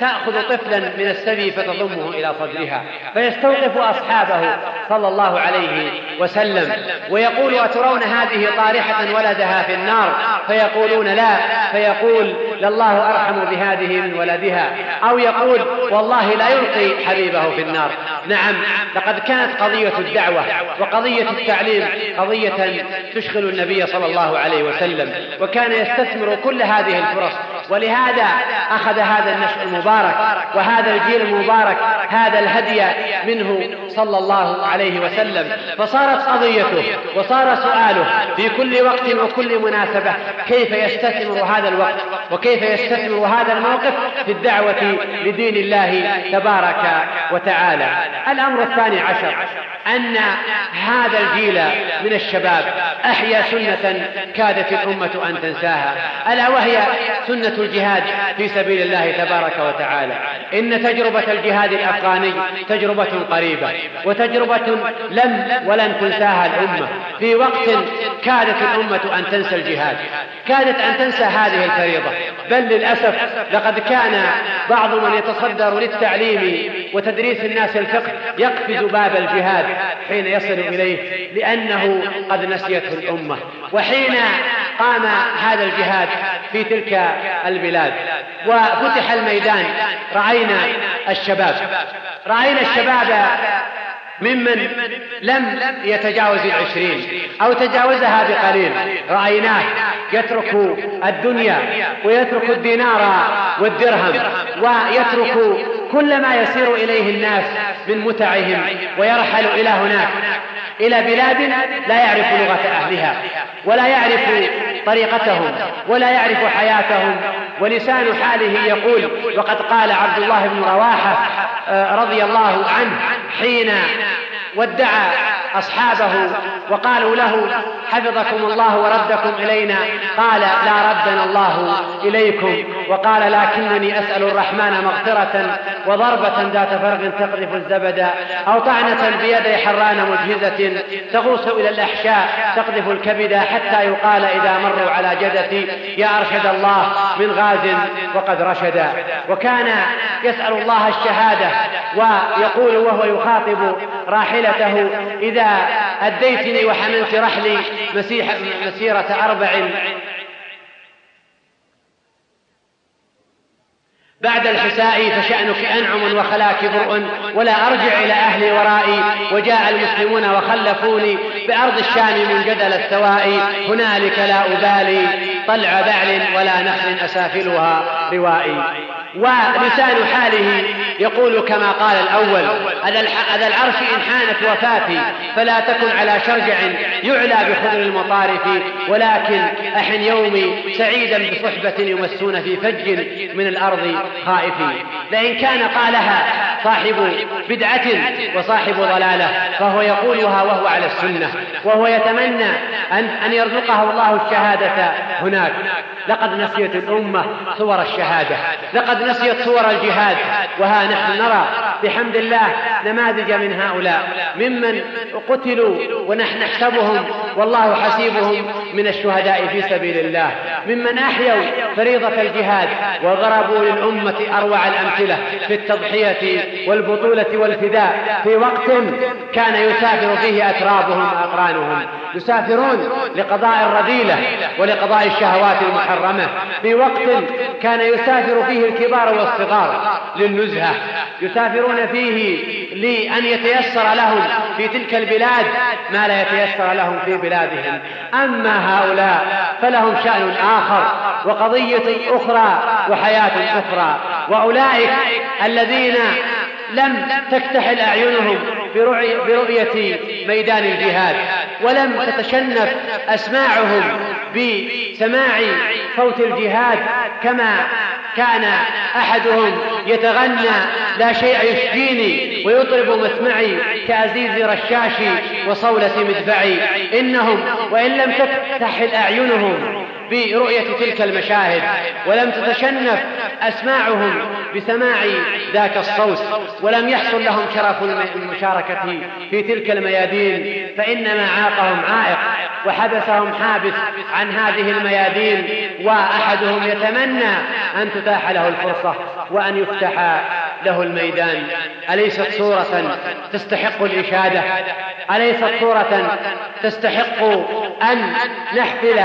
تأخذ طفلا من السبي فتضمه إلى صدرها فيستوقف أصحابه صلى الله عليه وسلم. ويقول أترون هذه طارحة ولدها في النار؟ فيقولون لا. فيقول لله أرحم بهذه من ولدها. أو يقول والله لا يلقي حبيبه في النار. نعم لقد كانت قضية الدعوة وقضية التعليم قضية تشغل النبي صلى الله عليه وسلم وكان يستثمر كل هذه الفرص ولهذا أخذ هذا النشء المبارك وهذا الجيل المبارك هذا الهدي منه صلى الله عليه وسلم. فصارت قضيته وصار سؤاله في كل وقت وكل مناسبة كيف يستثمر هذا الوقت وكيف يستثمر هذا الموقف في الدعوة لدين الله تبارك وتعالى؟ الأمر الثاني عشر أن هذا الجيل من الشباب أحيا سنة كادت الأمة أن تنساها ألا وهي سنة الجهاد في سبيل الله تبارك وتعالى. إن تجربة الجهاد الأفغاني تجربة قريبة وتجربة لم ولن تنساها الأمة. في وقت كادت الأمة أن تنسى الجهاد كادت أن تنسى هذه الفريضة. بل للأسف لقد كان بعض من يتصدر للتعليم وتدريس الناس الفقه يقفز باب الجهاد حين يصل إليه لأنه قد نسيته الأمة. وحين قام هذا الجهاد في تلك البلاد. وفتح الميدان. رأينا الشباب. رأينا الشباب ممن لم يتجاوز العشرين أو تجاوزها بقليل. رأيناه يترك الدنيا ويترك الدينار والدرهم ويترك كل ما يسير إليه الناس من متعهم ويرحل إلى هناك. إلى بلاد لا يعرف لغة أهلها ولا يعرف طريقتهم ولا يعرف حياتهم. ولسان حاله يقول وقد قال عبد الله بن رواحة آه، رضي الله عنه حين ودع أصحابه وقالوا له حفظكم الله وردكم إلينا. قال لا ردنا الله إليكم. وقال لكنني أسأل الرحمن مغفرة وضربة ذات فرق تقذف الزبد أو طعنة بيدي حران مجهزة تغوص إلى الأحشاء تقذف الكبد حتى يقال إذا مروا على جدتي يا أرشد الله من غاز وقد رشد. وكان يسأل الله الشهادة ويقول وهو يخاطب راحلته إذا أديتني وحملت رحلي مسيح مسيرة أربع. بعد الحساء فشأنك أنعم وخلاك برء ولا أرجع إلى أهلي ورائي وجاء المسلمون وخلفوني بأرض الشام من جدل السواء هنالك لا أبالي طلع بعل ولا نخل أسافلها روائي. ولسان حاله يقول كما قال الأول هذا العرش إن حانت وفاتي فلا تكن على شرجع يعلى بخضر المطارف ولكن أحن يومي سعيدا بصحبة يمسون في فج من الأرض خائفين لئن كان قالها صاحب بدعة وصاحب ضلالة فهو يقولها وهو على السنة وهو يتمنى أن, أن يرزقه الله الشهادة هناك. لقد نسيت الأمة صور الشهادة لقد نسيت صور الجهاد. وها نحن نرى. بحمد الله نماذج من هؤلاء. ممن قتلوا ونحن نحسبهم والله حسيبهم من الشهداء في سبيل الله. ممن أحيوا فريضة الجهاد وضربوا للأمة أروع الأمثلة في التضحية والبطولة والفداء في وقت كان يسافر فيه أترابهم وأقرانهم. يسافرون لقضاء الرذيلة ولقضاء الشهوات المحرمة. في وقت كان يسافر فيه الكبار والصغار للنزهة يسافرون فيه لأن يتيسر لهم في تلك البلاد ما لا يتيسر لهم في بلادهم. أما هؤلاء فلهم شأن آخر وقضية أخرى وحياة أخرى. وأولئك الذين لم تكتحل أعينهم برؤية ميدان الجهاد ولم تتشنف أسماعهم بسماع صوت الجهاد كما كان أحدهم يتغنى لا شيء يشفيني ويطرب مسمعي كأزيز رشاشي وصولة مدفعي. إنهم وإن لم تفتح أعينهم برؤية تلك المشاهد ولم تتشنف أسماعهم بسماع ذاك الصوت ولم يحصل لهم شرف المشاركة في تلك الميادين فإنما عاقهم عائق وحبسهم حابس عن هذه الميادين وأحدهم يتمنى أن تتاح له الفرصة وأن يفتح له الميدان. أليست صورة تستحق الإشادة؟ أليست صورة تستحق أن نحفل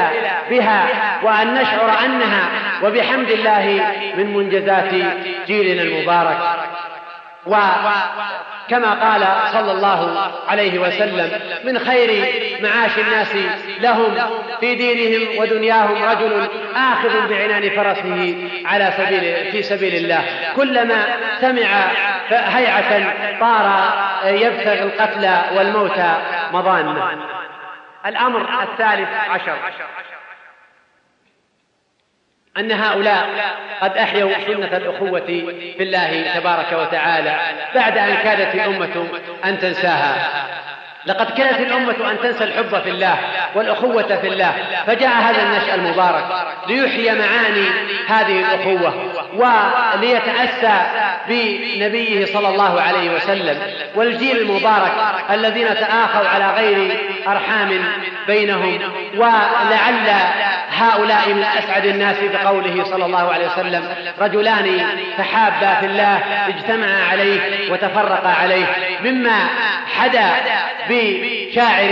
بها وأن نشعر أنها وبحمد الله من منجزات جيلنا المبارك. وكما قال صلى الله عليه وسلم من خير معاش الناس لهم في دينهم ودنياهم رجل آخذ بعنان فرسه على سبيل في سبيل الله. كلما سمع هيعة طار يبتغي القتل والموت مضانه الأمر الثالث عشر. أن هؤلاء قد أحيوا سنة الأخوة في الله تبارك وتعالى بعد أن كادت الأمة أن تنساها. لقد كانت الأمة أن تنسى الحب في الله والأخوة في الله فجاء هذا النشأ المبارك ليحيي معاني هذه الأخوة. وليتأسى بنبيه صلى الله عليه وسلم والجيل المبارك الذين تآخوا على غير أرحام بينهم ولعل هؤلاء من أسعد الناس بقوله صلى الله عليه وسلم رجلان تحابا في الله اجتمعا عليه وتفرقا عليه مما حدا بشاعر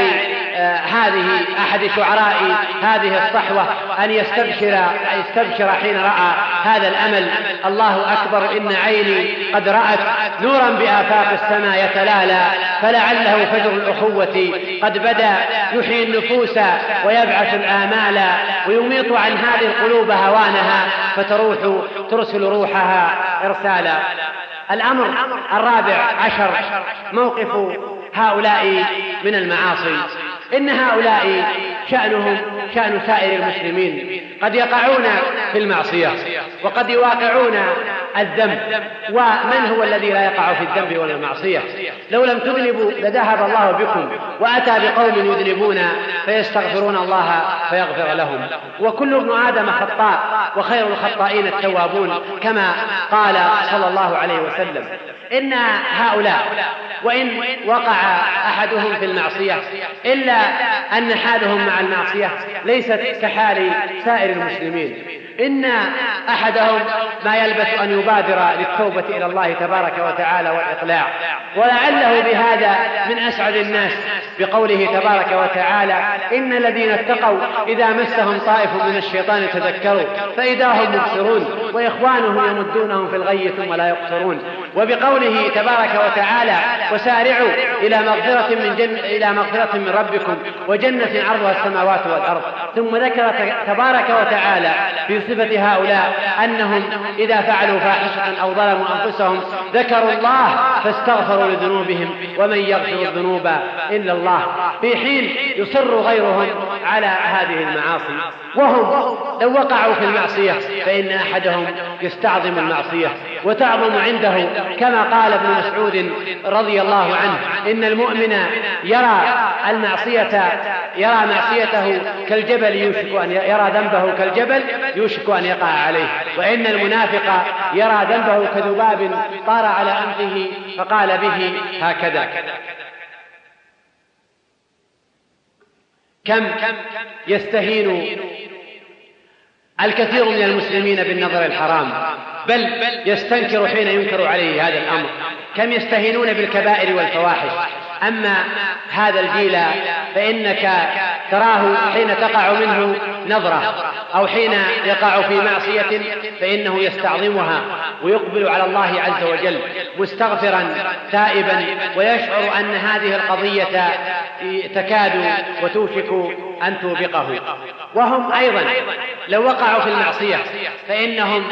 هذه أحد شعراء هذه الصحوة أن يستبشر يستبشر حين رأى هذا الأمل. الله أكبر إن عيني قد رأت نورا بآفاق السماء يتلالى فلعله فجر الأخوة قد بدا يحيي النفوس ويبعث الآمال ويميط عن هذه القلوب هوانها فتروح ترسل روحها إرسالا. الأمر الرابع عشر موقف هؤلاء من المعاصي. إن هؤلاء شأنهم شأن سائر المسلمين. قد يقعون في المعصية وقد يواقعون الذنب. ومن هو الذي لا يقع في الذنب ولا المعصية؟ لو لم تذنبوا لذهب الله بكم وأتى بقوم يذنبون فيستغفرون الله فيغفر لهم. وكل ابن آدم خطاء وخير الخطائين التوابون كما قال صلى الله عليه وسلم. إن هؤلاء وإن وقع أحدهم في المعصية إلا أن حالهم مع المعصية ليست كحال سائر المسلمين. إن أحدهم ما يلبث أن يبادر للتوبة إلى الله تبارك وتعالى والإقلاع. ولعله بهذا من أسعد الناس بقوله تبارك وتعالى إن الذين اتقوا إذا مسهم طائف من الشيطان تذكروا فإذا هم مبصرون وإخوانهم يمدونهم في الغي ثم لا يقصرون. وبقوله تبارك وتعالى وسارعوا إلى مغفرة من جن إلى مغفرة من ربكم وجنة عرضها السماوات والأرض. ثم ذكر تبارك وتعالى في صفة هؤلاء أنهم إذا فعلوا فاحشة أو ظلموا أنفسهم ذكروا الله فاستغفروا لذنوبهم ومن يغفر الذنوب إلا الله في حين يصر غيرهم على هذه المعاصي. وهم لو وقعوا في المعصية فإن أحدهم يستعظم المعصية وتعظم عنده كما قال ابن مسعود رضي الله عنه إن المؤمن يرى المعصية يرى معصيته كالجبل يوشك أن يرى ذنبه كالجبل يوشك أن يقع عليه. وإن المنافق يرى ذنبه كذباب طار على أنفه فقال به هكذا. كم يستهين الكثير من المسلمين بالنظر الحرام بل يستنكر حين ينكر عليه هذا الأمر. كم يستهينون بالكبائر والفواحش. أما هذا الجيل فإنك تراه حين تقع منه نظرة أو حين يقع في معصية فإنه يستعظمها ويقبل على الله عز وجل مستغفرا تائبا ويشعر أن هذه القضية تكاد وتوشك أن توبقه. وهم أيضا لو وقعوا في المعصية فإنهم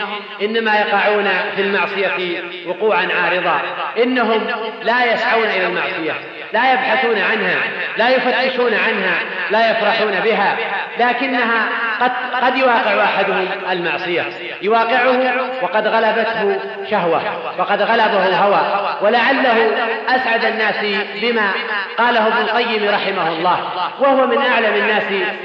إنما يقعون في المعصية وقوعا عارضا إنهم لا يسعون إلى المعصية لا يبحثون عنها لا يفتشون عنها لا يفرحون بها لكنها قد قد يواقع احدهم المعصية. يواقعه وقد غلبته شهوة وقد غلبه هوى ولعله أسعد الناس بما قاله ابن القيم رحمه الله. وهو من أعلم الناس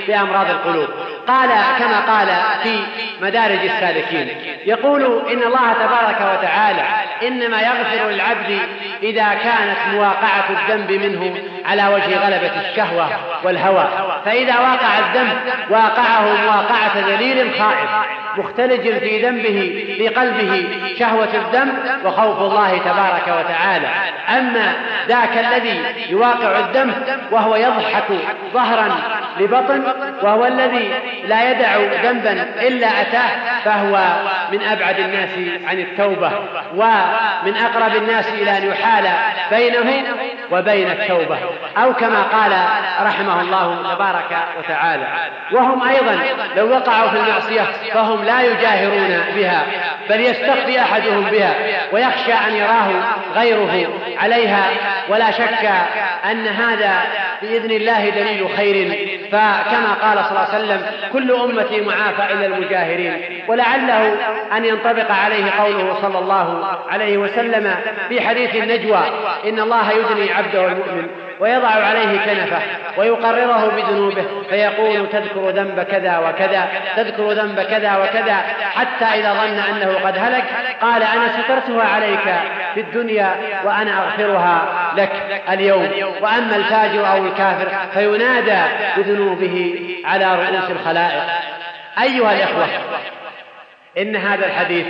بأمراض القلوب. قال كما قال في مدارج السالكين. يقول إن الله تبارك وتعالى إنما يغفر للعبد إذا كانت مواقعة الذنب منه على وجه غلبة الشهوة والهوى. فإذا واقع الذنب واقعه مواقعه دليل خائف. مختلج في ذنبه في قلبه شهوة الذنب وخوف الله تبارك وتعالى. أما ذاك الذي يواقع الذنب وهو يضحك ظهرا لبطن وهو الذي لا يدع ذنبا إلا أتاه فهو من أبعد الناس عن التوبة ومن أقرب الناس إلى أن يحال بينه وبين التوبة أو كما قال رحمه الله تبارك وتعالى. وهم أيضا لو وقعوا في المعصية فهم لا يجاهرون بها بل يستخفي أحدهم بها ويخشى أن يراه غيره عليها. ولا شك أن هذا بإذن الله دليل خير. فكما قال صلى الله عليه وسلم كل أمتي معافى إلا المجاهرين. ولعله أن ينطبق عليه قوله صلى الله عليه وسلم في حديث النجوى إن الله يدني عبده المؤمن ويضع عليه كنفه ويقرره بذنوبه فيقول تذكر ذنب كذا وكذا تذكر ذنب كذا وكذا حتى إذا ظن أنه قد هلك قال أنا سترتها عليك في الدنيا وأنا أغفرها لك اليوم. وأما الفاجر أو الكافر فينادى بذنوبه على رؤوس الخلائق. أيها الإخوة إن هذا الحديث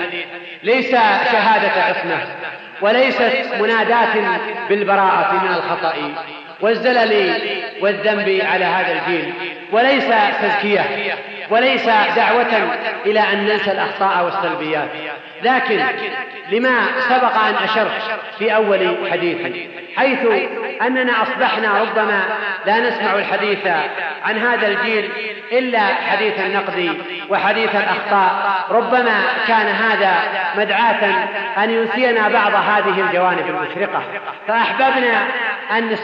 ليس شهادة عصمة وليست مناداة بالبراءة من الخطأ والزلل والذنب على هذا الجيل وليس تزكية. وليس دعوة إلى أن ننسى الأخطاء والسلبيات. لكن لما سبق أن أشرت في أول حديثي حيث أننا أصبحنا ربما لا نسمع الحديث عن هذا الجيل إلا حديث النقد وحديث الأخطاء. ربما كان هذا مدعاة أن ينسينا بعض هذه الجوانب المشرقة. فأحببنا أن,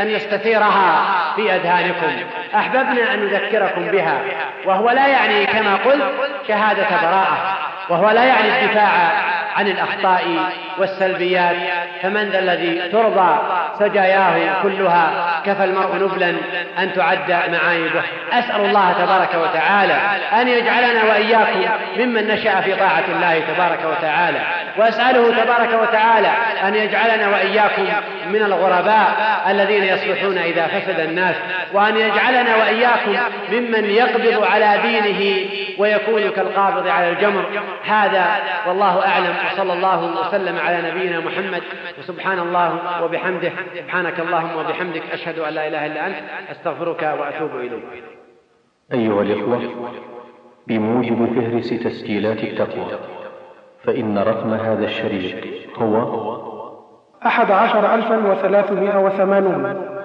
أن نستثيرها في أذهانكم. أحببنا أن نذكركم بها وهو لا يعني كما قلت شهادة براءة وهو لا يعني الدفاع عن الأخطاء والسلبيات فمن ذا الذي ترضى سجاياه كلها كفى المرء نبلا أن تعد معايبه. أسأل الله تبارك وتعالى أن يجعلنا وإياكم ممن نشأ في طاعة الله تبارك وتعالى. وأسأله تبارك وتعالى أن يجعلنا وإياكم من الغرباء الذين يصلحون إذا فسد الناس وأن يجعلنا وإياكم ممن يقبض على دينه ويكون كالقابض على الجمر. هذا والله أعلم وصلى الله وسلم على نبينا محمد. وسبحان الله وبحمده. سبحانك اللهم وبحمدك. أشهد أن لا إله إلا أنت. أستغفرك وأتوب إليك. أيها الإخوة بموجب فهرس تسجيلات التقوى فإن رقم هذا الشريط هو أحد عشر ألفا وثلاثمائة وثمانون.